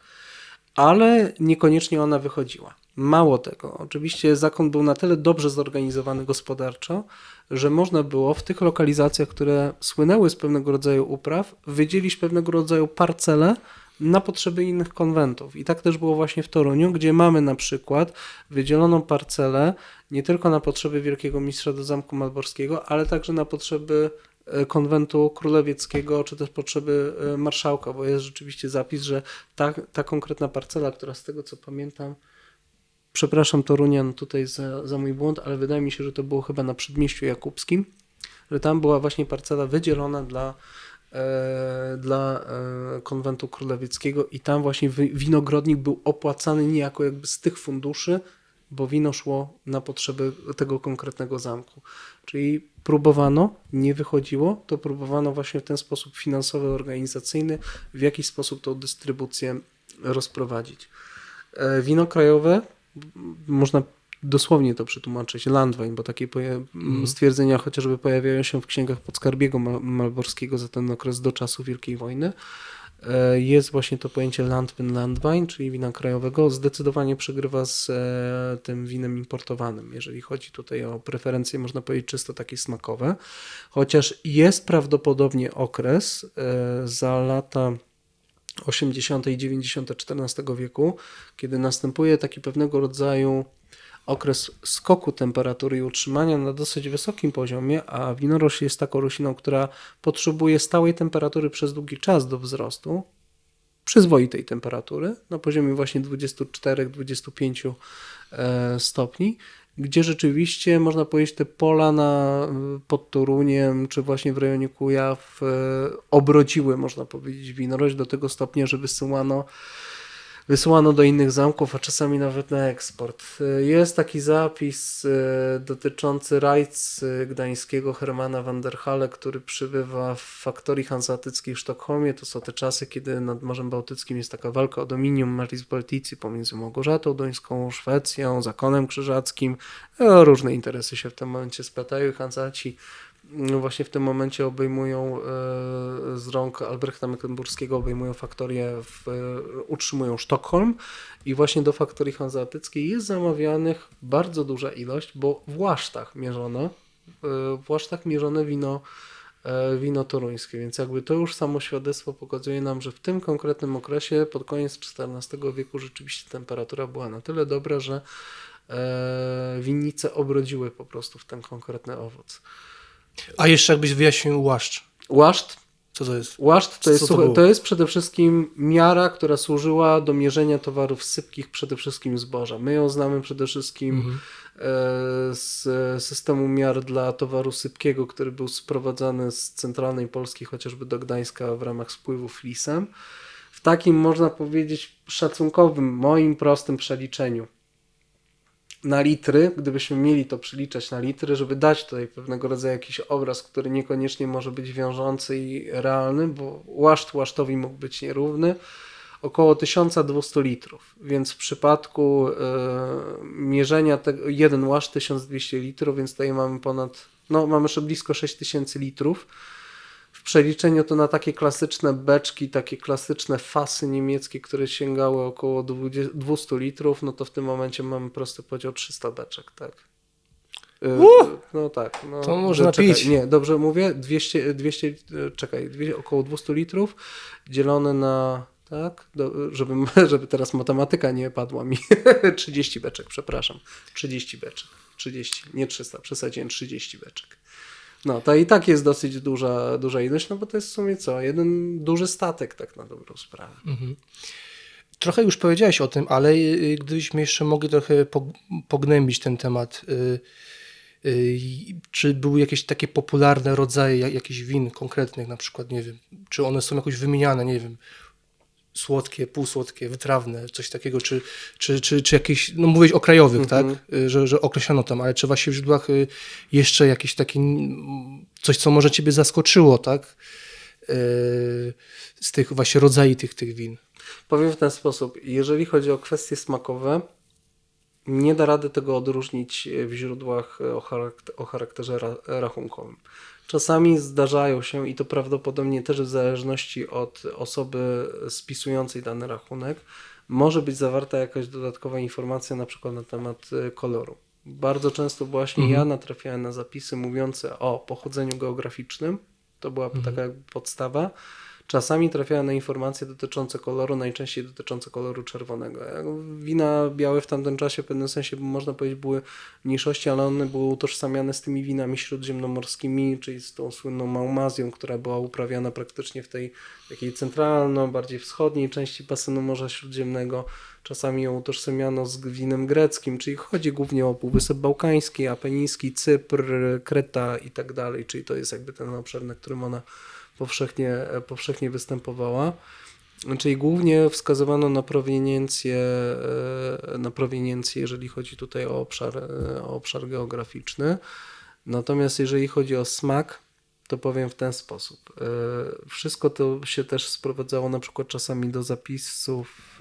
ale niekoniecznie ona wychodziła. Mało tego, oczywiście zakon był na tyle dobrze zorganizowany gospodarczo, że można było w tych lokalizacjach, które słynęły z pewnego rodzaju upraw, wydzielić pewnego rodzaju parcele na potrzeby innych konwentów. I tak też było właśnie w Toruniu, gdzie mamy na przykład wydzieloną parcelę nie tylko na potrzeby Wielkiego Mistrza do Zamku Malborskiego, ale także na potrzeby e, konwentu królewieckiego, czy też potrzeby e, marszałka, bo jest rzeczywiście zapis, że ta, ta konkretna parcela, która z tego co pamiętam, przepraszam Torunian tutaj za, za mój błąd, ale wydaje mi się, że to było chyba na Przedmieściu Jakubskim, że tam była właśnie parcela wydzielona dla, dla e, konwentu królewieckiego i tam właśnie wi- winogrodnik był opłacany niejako jakby z tych funduszy, bo wino szło na potrzeby tego konkretnego zamku. Czyli próbowano, nie wychodziło, to próbowano właśnie w ten sposób finansowy, organizacyjny, w jakiś sposób tą dystrybucję rozprowadzić. E, Wino krajowe, można dosłownie to przetłumaczyć, Landwein, bo takie poja- m, stwierdzenia chociażby pojawiają się w księgach Podskarbiego Mal- Malborskiego za ten okres do czasu Wielkiej Wojny. E, Jest właśnie to pojęcie Landwein, Landwein, czyli wina krajowego, zdecydowanie przegrywa z e, tym winem importowanym, jeżeli chodzi tutaj o preferencje, można powiedzieć, czysto takie smakowe. Chociaż jest prawdopodobnie okres e, za lata 80. i 90. XIV wieku, kiedy następuje taki pewnego rodzaju okres skoku temperatury i utrzymania na dosyć wysokim poziomie, a winorośl jest taką rośliną, która potrzebuje stałej temperatury przez długi czas do wzrostu, przyzwoitej temperatury, na poziomie właśnie 24-25 e, stopni. gdzie rzeczywiście można powiedzieć te pola na, pod Toruniem, czy właśnie w rejonie Kujaw e, obrodziły, można powiedzieć, winorość do tego stopnia, że wysyłano wysyłano do innych zamków, a czasami nawet na eksport. Jest taki zapis e, dotyczący rajc gdańskiego Hermana van der Halle, który przybywa w faktorii hanseatyckiej w Sztokholmie. To są te czasy, kiedy nad Morzem Bałtyckim jest taka walka o dominium Maris Baltici pomiędzy Małgorzatą Dońską, Szwecją, Zakonem Krzyżackim. E, różne interesy się w tym momencie splatają. No właśnie w tym momencie obejmują e, z rąk Albrechta Mecklenburskiego obejmują faktorię, w, e, utrzymują Sztokholm i właśnie do faktorii hanzeatyckiej jest zamawianych bardzo duża ilość, bo w łasztach mierzono, e, w łasztach mierzone wino wino toruńskie, więc jakby to już samo świadectwo pokazuje nam, że w tym konkretnym okresie pod koniec XIV wieku rzeczywiście temperatura była na tyle dobra, że winnice obrodziły po prostu w ten konkretny owoc.
A jeszcze jakbyś wyjaśnił łaszcz.
Łaszcz?
Co to jest?
Łaszcz to jest,
to,
to, to, jest przede wszystkim miara, która służyła do mierzenia towarów sypkich, przede wszystkim zboża. My ją znamy przede wszystkim mhm. E, z systemu miar dla towaru sypkiego, który był sprowadzany z centralnej Polski, chociażby do Gdańska w ramach spływu flisem. W takim, można powiedzieć, szacunkowym, moim prostym przeliczeniu na litry, gdybyśmy mieli to przeliczać na litry, żeby dać tutaj pewnego rodzaju jakiś obraz, który niekoniecznie może być wiążący i realny, bo łaszcz łasztowi mógł być nierówny, około 1200 litrów, więc w przypadku y, mierzenia tego, jeden łaszcz 1200 litrów, więc tutaj mamy ponad, no mamy jeszcze blisko 6000 litrów, przeliczeniu to na takie klasyczne beczki, takie klasyczne fasy niemieckie, które sięgały około 20, 200 litrów, no to w tym momencie mamy prosty podział 300 beczek, tak. Y,
uh,
no tak. No,
to można
czekaj,
pić.
Nie, dobrze mówię, 200, 200 y, czekaj, około 200 litrów dzielone na tak, Do, żeby, żeby teraz matematyka nie padła mi. 30 beczek, przepraszam. 30 beczek. 30, nie 300, przesadziłem 30 beczek. No, to i tak jest dosyć duża, duża ilość, no bo to jest w sumie co? Jeden duży statek, tak na dobrą sprawę. Mhm.
Trochę już powiedziałeś o tym, ale y, y, gdybyśmy jeszcze mogli trochę pognębić ten temat. Y, czy były jakieś takie popularne rodzaje jakichś win konkretnych, na przykład, nie wiem, czy one są jakoś wymieniane, nie wiem, słodkie, półsłodkie, wytrawne, coś takiego, czy, czy, czy, czy jakieś, no mówiłeś o krajowych, mm tak, y, że, że określano tam, ale czy właśnie w źródłach y, jeszcze jakieś takie, coś, co może ciebie zaskoczyło, tak, y, z tych właśnie rodzajów tych, tych win?
Powiem w ten sposób, jeżeli chodzi o kwestie smakowe, nie da rady tego odróżnić w źródłach o, charakter, o charakterze rachunkowym. Czasami zdarzają się i to prawdopodobnie też w zależności od osoby spisującej dany rachunek, może być zawarta jakaś dodatkowa informacja na przykład na temat y, koloru. Bardzo często właśnie mhm. ja natrafiałem na zapisy mówiące o pochodzeniu geograficznym, to była mhm. taka podstawa, Czasami trafiałem na informacje dotyczące koloru, najczęściej dotyczące koloru czerwonego. Wina białe w tamtym czasie w pewnym sensie można powiedzieć były mniejszości, ale one były utożsamiane z tymi winami śródziemnomorskimi, czyli z tą słynną Maumazją, która była uprawiana praktycznie w tej takiej centralno, bardziej wschodniej części basenu Morza Śródziemnego. Czasami ją utożsamiano z winem greckim, czyli chodzi głównie o Półwysep Bałkański, Apeniński, Cypr, Kreta i tak dalej, czyli to jest jakby ten obszar, na którym ona powszechnie, powszechnie występowała. Czyli głównie wskazywano na proweniencję, e, na proweniencję, jeżeli chodzi tutaj o obszar, e, o obszar geograficzny. Natomiast jeżeli chodzi o smak, to powiem w ten sposób. E, wszystko to się też sprowadzało na przykład czasami do zapisów,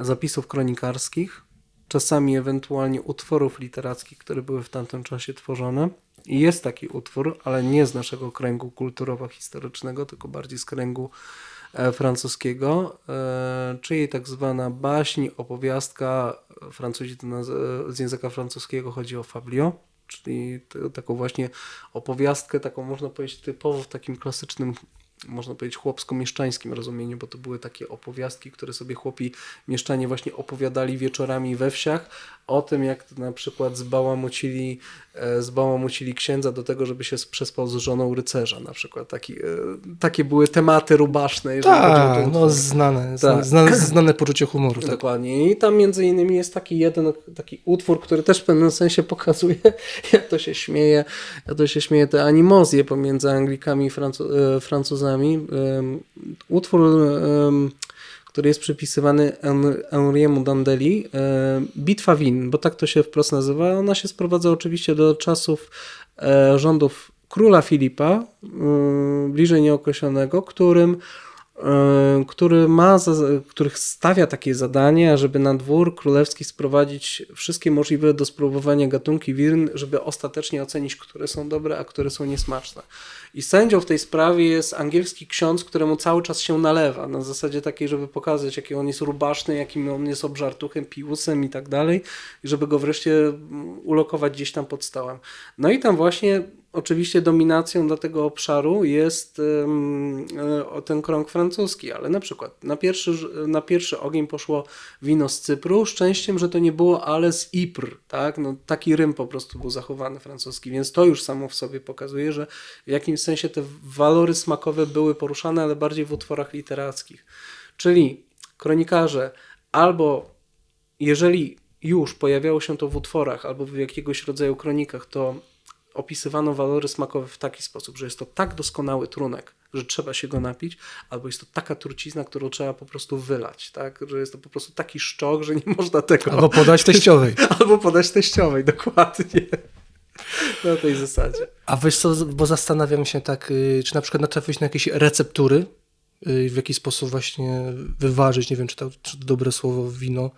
zapisów kronikarskich, czasami ewentualnie utworów literackich, które były w tamtym czasie tworzone jest taki utwór, ale nie z naszego kręgu kulturowo-historycznego, tylko bardziej z kręgu e, francuskiego, e, czyli tak zwana baśń, opowiastka, Francuzi to z języka francuskiego chodzi o fablio, czyli taką właśnie opowiastkę, taką można powiedzieć typowo w takim klasycznym można powiedzieć, chłopsko-mieszczańskim rozumieniu, bo to były takie opowiastki, które sobie chłopi mieszczanie właśnie opowiadali wieczorami we wsiach o tym, jak na przykład zbałamucili, e, zbałamucili księdza do tego, żeby się przespał z żoną rycerza na przykład. Taki, e, takie były tematy rubaszne.
Tak, no znane,
Tak.
znane, znane poczucie humoru. Tak.
Dokładnie. I tam między innymi jest taki jeden taki utwór, który też w pewnym sensie pokazuje, jak to się śmieje, jak to się śmieje te animozje pomiędzy Anglikami i Francu- e, Francuzami. Em, Utwór, em, który jest przypisywany Hen- Henriemu Dandeli, e, Bitwa Win, bo tak to się wprost nazywa. Ona się sprowadza oczywiście do czasów e, rządów króla Filipa, bliżej nieokreślonego, którym który ma, których stawia takie zadanie, żeby na dwór królewski sprowadzić wszystkie możliwe do spróbowania gatunki wirn, żeby ostatecznie ocenić, które są dobre, a które są niesmaczne. I sędzią w tej sprawie jest angielski ksiądz, któremu cały czas się nalewa, na zasadzie takiej, żeby pokazać, jaki on jest rubaszny, jakim on jest obżartuchem, piłusem i tak dalej, i żeby go wreszcie ulokować gdzieś tam pod stołem. No i tam właśnie oczywiście dominacją dla tego obszaru jest e, ten krąg francuski, ale na przykład na pierwszy, na pierwszy ogień poszło wino z Cypru, szczęściem, że to nie było ale z Ypres, tak? No, taki rym po prostu był zachowany francuski, więc to już samo w sobie pokazuje, że w jakimś sensie te walory smakowe były poruszane, ale bardziej w utworach literackich. Czyli kronikarze albo jeżeli już pojawiało się to w utworach albo w jakiegoś rodzaju kronikach, to opisywano walory smakowe w taki sposób, że jest to tak doskonały trunek, że trzeba się go napić, albo jest to taka trucizna, którą trzeba po prostu wylać, tak? Że jest to po prostu taki szczok, że nie można tego...
Albo podać teściowej.
albo podać teściowej, dokładnie. Na tej zasadzie.
A wiesz co, bo zastanawiam się tak, y, czy na przykład natrafiłeś na jakieś receptury, w jaki sposób właśnie wyważyć, nie wiem, czy to, czy to dobre słowo, wino,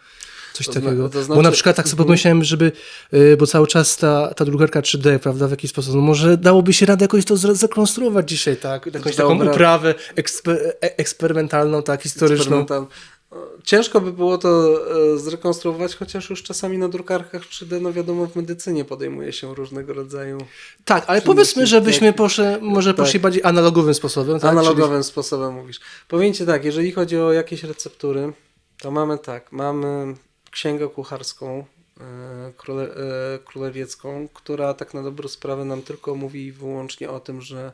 coś
To
takiego.
to
Bo
znaczy-
na przykład tak sobie
Mhm.
pomyślałem, żeby, y, bo cały czas ta, ta drukarka 3D, prawda, w jakiś sposób, no może dałoby się radę jakoś to zre- zrekonstruować dzisiaj, tak? Jakąś taką uprawę ekspe, e- eksperymentalną, tak, historyczną.
Eksperymental- Ciężko by było to e, zrekonstruować, chociaż już czasami na drukarkach 3D, no wiadomo, w medycynie podejmuje się różnego rodzaju
Tak, ale powiedzmy, żebyśmy
techniki.
poszli, może
Tak.
poszli bardziej analogowym sposobem, tak?
analogowym sposobem mówisz. Powiem Ci tak, jeżeli chodzi o jakieś receptury, to mamy tak, mamy księgę kucharską e, króle, e, królewiecką, która tak na dobrą sprawę nam tylko mówi wyłącznie o tym, że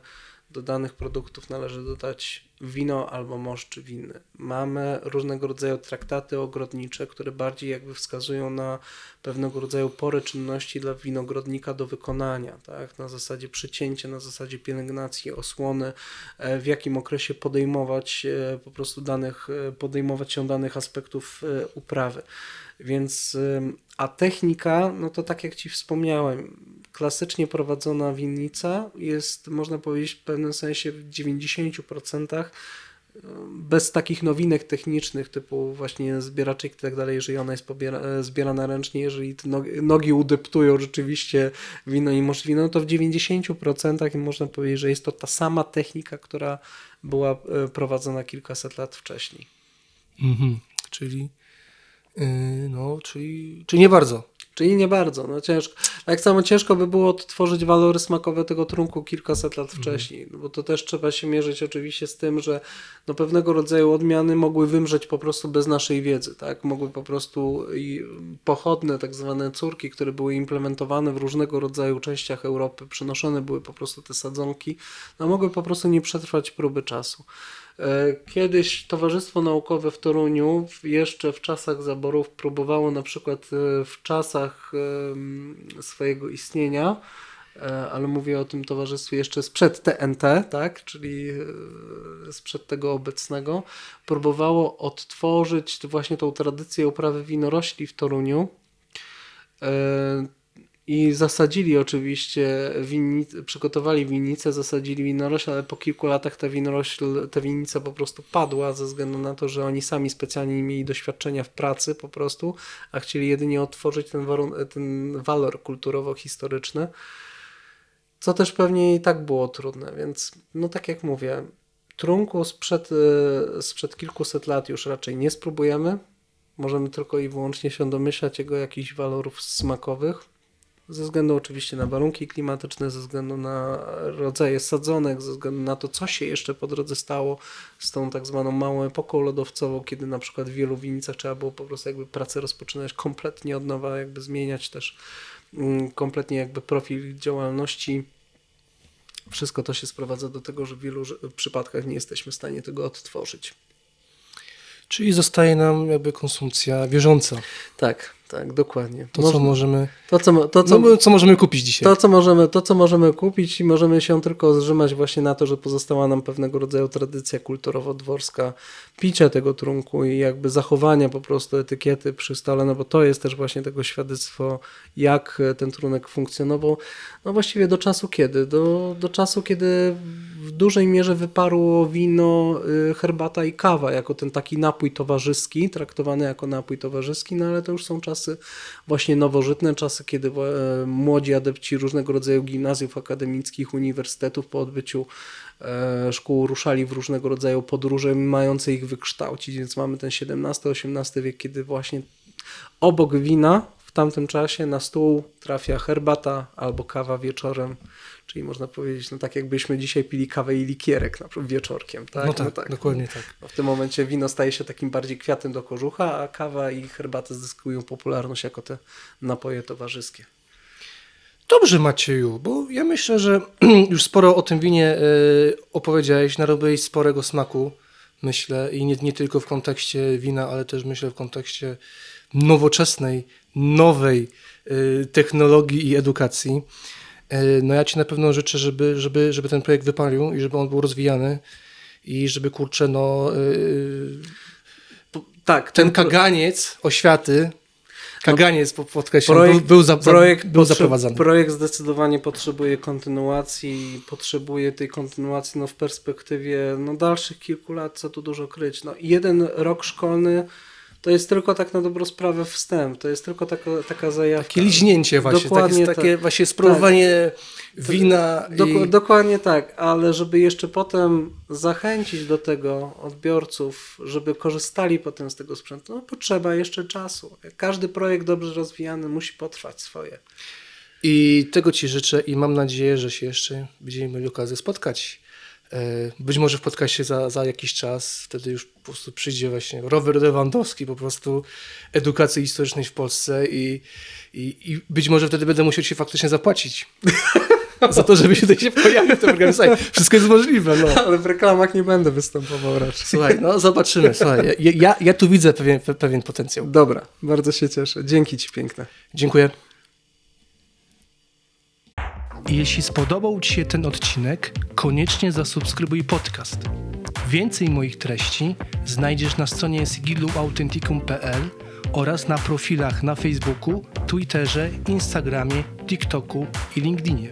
do danych produktów należy dodać wino albo moszcz winny. Mamy różnego rodzaju traktaty ogrodnicze, które bardziej jakby wskazują na pewnego rodzaju pory czynności dla winogrodnika do wykonania, tak? na zasadzie przycięcia, na zasadzie pielęgnacji, osłony, e, w jakim okresie podejmować e, po prostu danych, e, podejmować się danych aspektów uprawy. Więc, a technika, no to tak jak Ci wspomniałem, klasycznie prowadzona winnica jest, można powiedzieć, w pewnym sensie w 90% bez takich nowinek technicznych typu właśnie zbieraczek i tak dalej, jeżeli ona jest pobiera, e, zbierana ręcznie, jeżeli nogi, udeptują rzeczywiście wino i mosz wino, to w 90% można powiedzieć, że jest to ta sama technika, która była e, prowadzona kilkaset lat wcześniej.
Mhm. Czyli, no, czyli, czyli nie bardzo.
Czyli nie bardzo, no ciężko. Tak samo ciężko by było odtworzyć walory smakowe tego trunku kilkaset lat wcześniej, no bo to też trzeba się mierzyć oczywiście z tym, że no pewnego rodzaju odmiany mogły wymrzeć po prostu bez naszej wiedzy, tak? Mogły po prostu i pochodne, tak zwane córki, które były implementowane w różnego rodzaju częściach Europy, przynoszone były po prostu te sadzonki, no mogły po prostu nie przetrwać próby czasu. E, Kiedyś Towarzystwo Naukowe w Toruniu, jeszcze w czasach zaborów, próbowało na przykład e, w czasach swojego istnienia, e, ale mówię o tym towarzystwie jeszcze sprzed TNT, tak, czyli sprzed tego obecnego, próbowało odtworzyć właśnie tą tradycję uprawy winorośli w Toruniu. I zasadzili oczywiście, winnic, przygotowali winnicę, zasadzili winorośl, ale po kilku latach ta winorośl, ta winnica po prostu padła ze względu na to, że oni sami specjalnie nie mieli doświadczenia w pracy po prostu, a chcieli jedynie otworzyć ten, warun- ten walor kulturowo-historyczny, co też pewnie i tak było trudne, więc no tak jak mówię, trunku sprzed, e, sprzed kilkuset lat już raczej nie spróbujemy, możemy tylko i wyłącznie się domyślać jego jakichś walorów smakowych, Ze względu oczywiście na warunki klimatyczne, ze względu na rodzaje sadzonek, ze względu na to, co się jeszcze po drodze stało z tą tak zwaną małą epoką lodowcową, kiedy na przykład w wielu winnicach trzeba było po prostu jakby pracę rozpoczynać kompletnie od nowa, jakby zmieniać też mm, kompletnie jakby profil działalności. Wszystko to się sprowadza do tego, że w wielu przypadkach nie jesteśmy w stanie tego odtworzyć.
Czyli zostaje nam jakby konsumpcja wierząca.
Tak, tak, dokładnie.
To,
Moż-
co możemy,
to, co, to, co,
no, co możemy kupić dzisiaj.
To co, możemy, to, co możemy kupić i możemy się tylko zrzymać właśnie na to, że pozostała nam pewnego rodzaju tradycja kulturowo-dworska picia tego trunku i jakby zachowania po prostu etykiety przy stole, no bo to jest też właśnie tego świadectwo, jak ten trunek funkcjonował. No właściwie do czasu kiedy? Do, do czasu, kiedy w dużej mierze wyparło wino, y, herbata i kawa jako ten taki napój towarzyski, traktowany jako napój towarzyski, no ale to już są czasy właśnie nowożytne, czasy, kiedy e, młodzi adepci różnego rodzaju gimnazjów akademickich, uniwersytetów po odbyciu e, szkół ruszali w różnego rodzaju podróże mające ich wykształcić, więc mamy ten XVII-XVIII wiek, kiedy właśnie obok wina tamtym czasie na stół trafia herbata albo kawa wieczorem, czyli można powiedzieć, no tak jakbyśmy dzisiaj pili kawę i likierek na przykład wieczorkiem, tak?
no tak, dokładnie tak.
W tym momencie wino staje się takim bardziej kwiatem do kożucha, a kawa i herbata zyskują popularność jako te napoje towarzyskie.
Dobrze Macieju, bo ja myślę, że już sporo o tym winie y, opowiedziałeś, narobiłeś sporego smaku, myślę, i nie, nie tylko w kontekście wina, ale też myślę w kontekście nowoczesnej, nowej y, technologii i edukacji. Y, no ja Ci na pewno życzę, żeby, żeby, żeby ten projekt wypalił i żeby on był rozwijany i żeby, kurczę, no y,
Tak,
ten kaganiec oświaty, kaganiec po podkreślam,
projekt,
był, był, za,
projekt,
był zaprowadzany.
projekt zdecydowanie potrzebuje kontynuacji, potrzebuje tej kontynuacji no, w perspektywie no, dalszych kilku lat, co tu dużo kryć. No, jeden rok szkolny to jest tylko tak na dobrą sprawę wstęp, to jest tylko taka, taka zajawka.
Takie liźnięcie właśnie,
Dokładnie
takie, takie
tak.
właśnie spróbowanie wina
Dok-
i...
Dokładnie tak, ale żeby jeszcze potem zachęcić do tego odbiorców, żeby korzystali potem z tego sprzętu, no potrzeba jeszcze czasu. Każdy projekt dobrze rozwijany musi potrwać swoje.
I tego Ci życzę i mam nadzieję, że się jeszcze będziemy mieli okazję spotkać. E, Być może w podcaście za, za jakiś czas, wtedy już po prostu przyjdzie właśnie Robert Lewandowski po prostu edukacji historycznej w Polsce i, i, i być może wtedy będę musiał Ci faktycznie zapłacić za to, żeby się tutaj się pojawił w tym programie. Słuchaj, wszystko jest możliwe, no.
Ale w reklamach nie będę występował raczej.
Słuchaj, no zobaczymy. Słuchaj, ja, ja, ja tu widzę pewien, pewien potencjał.
Dobra, bardzo się cieszę. Dzięki Ci piękne.
Dziękuję. Jeśli spodobał Ci się ten odcinek, koniecznie zasubskrybuj podcast. Więcej moich treści znajdziesz na stronie sigiluauthenticum.pl oraz na profilach na Facebooku, Twitterze, Instagramie, TikToku i LinkedInie.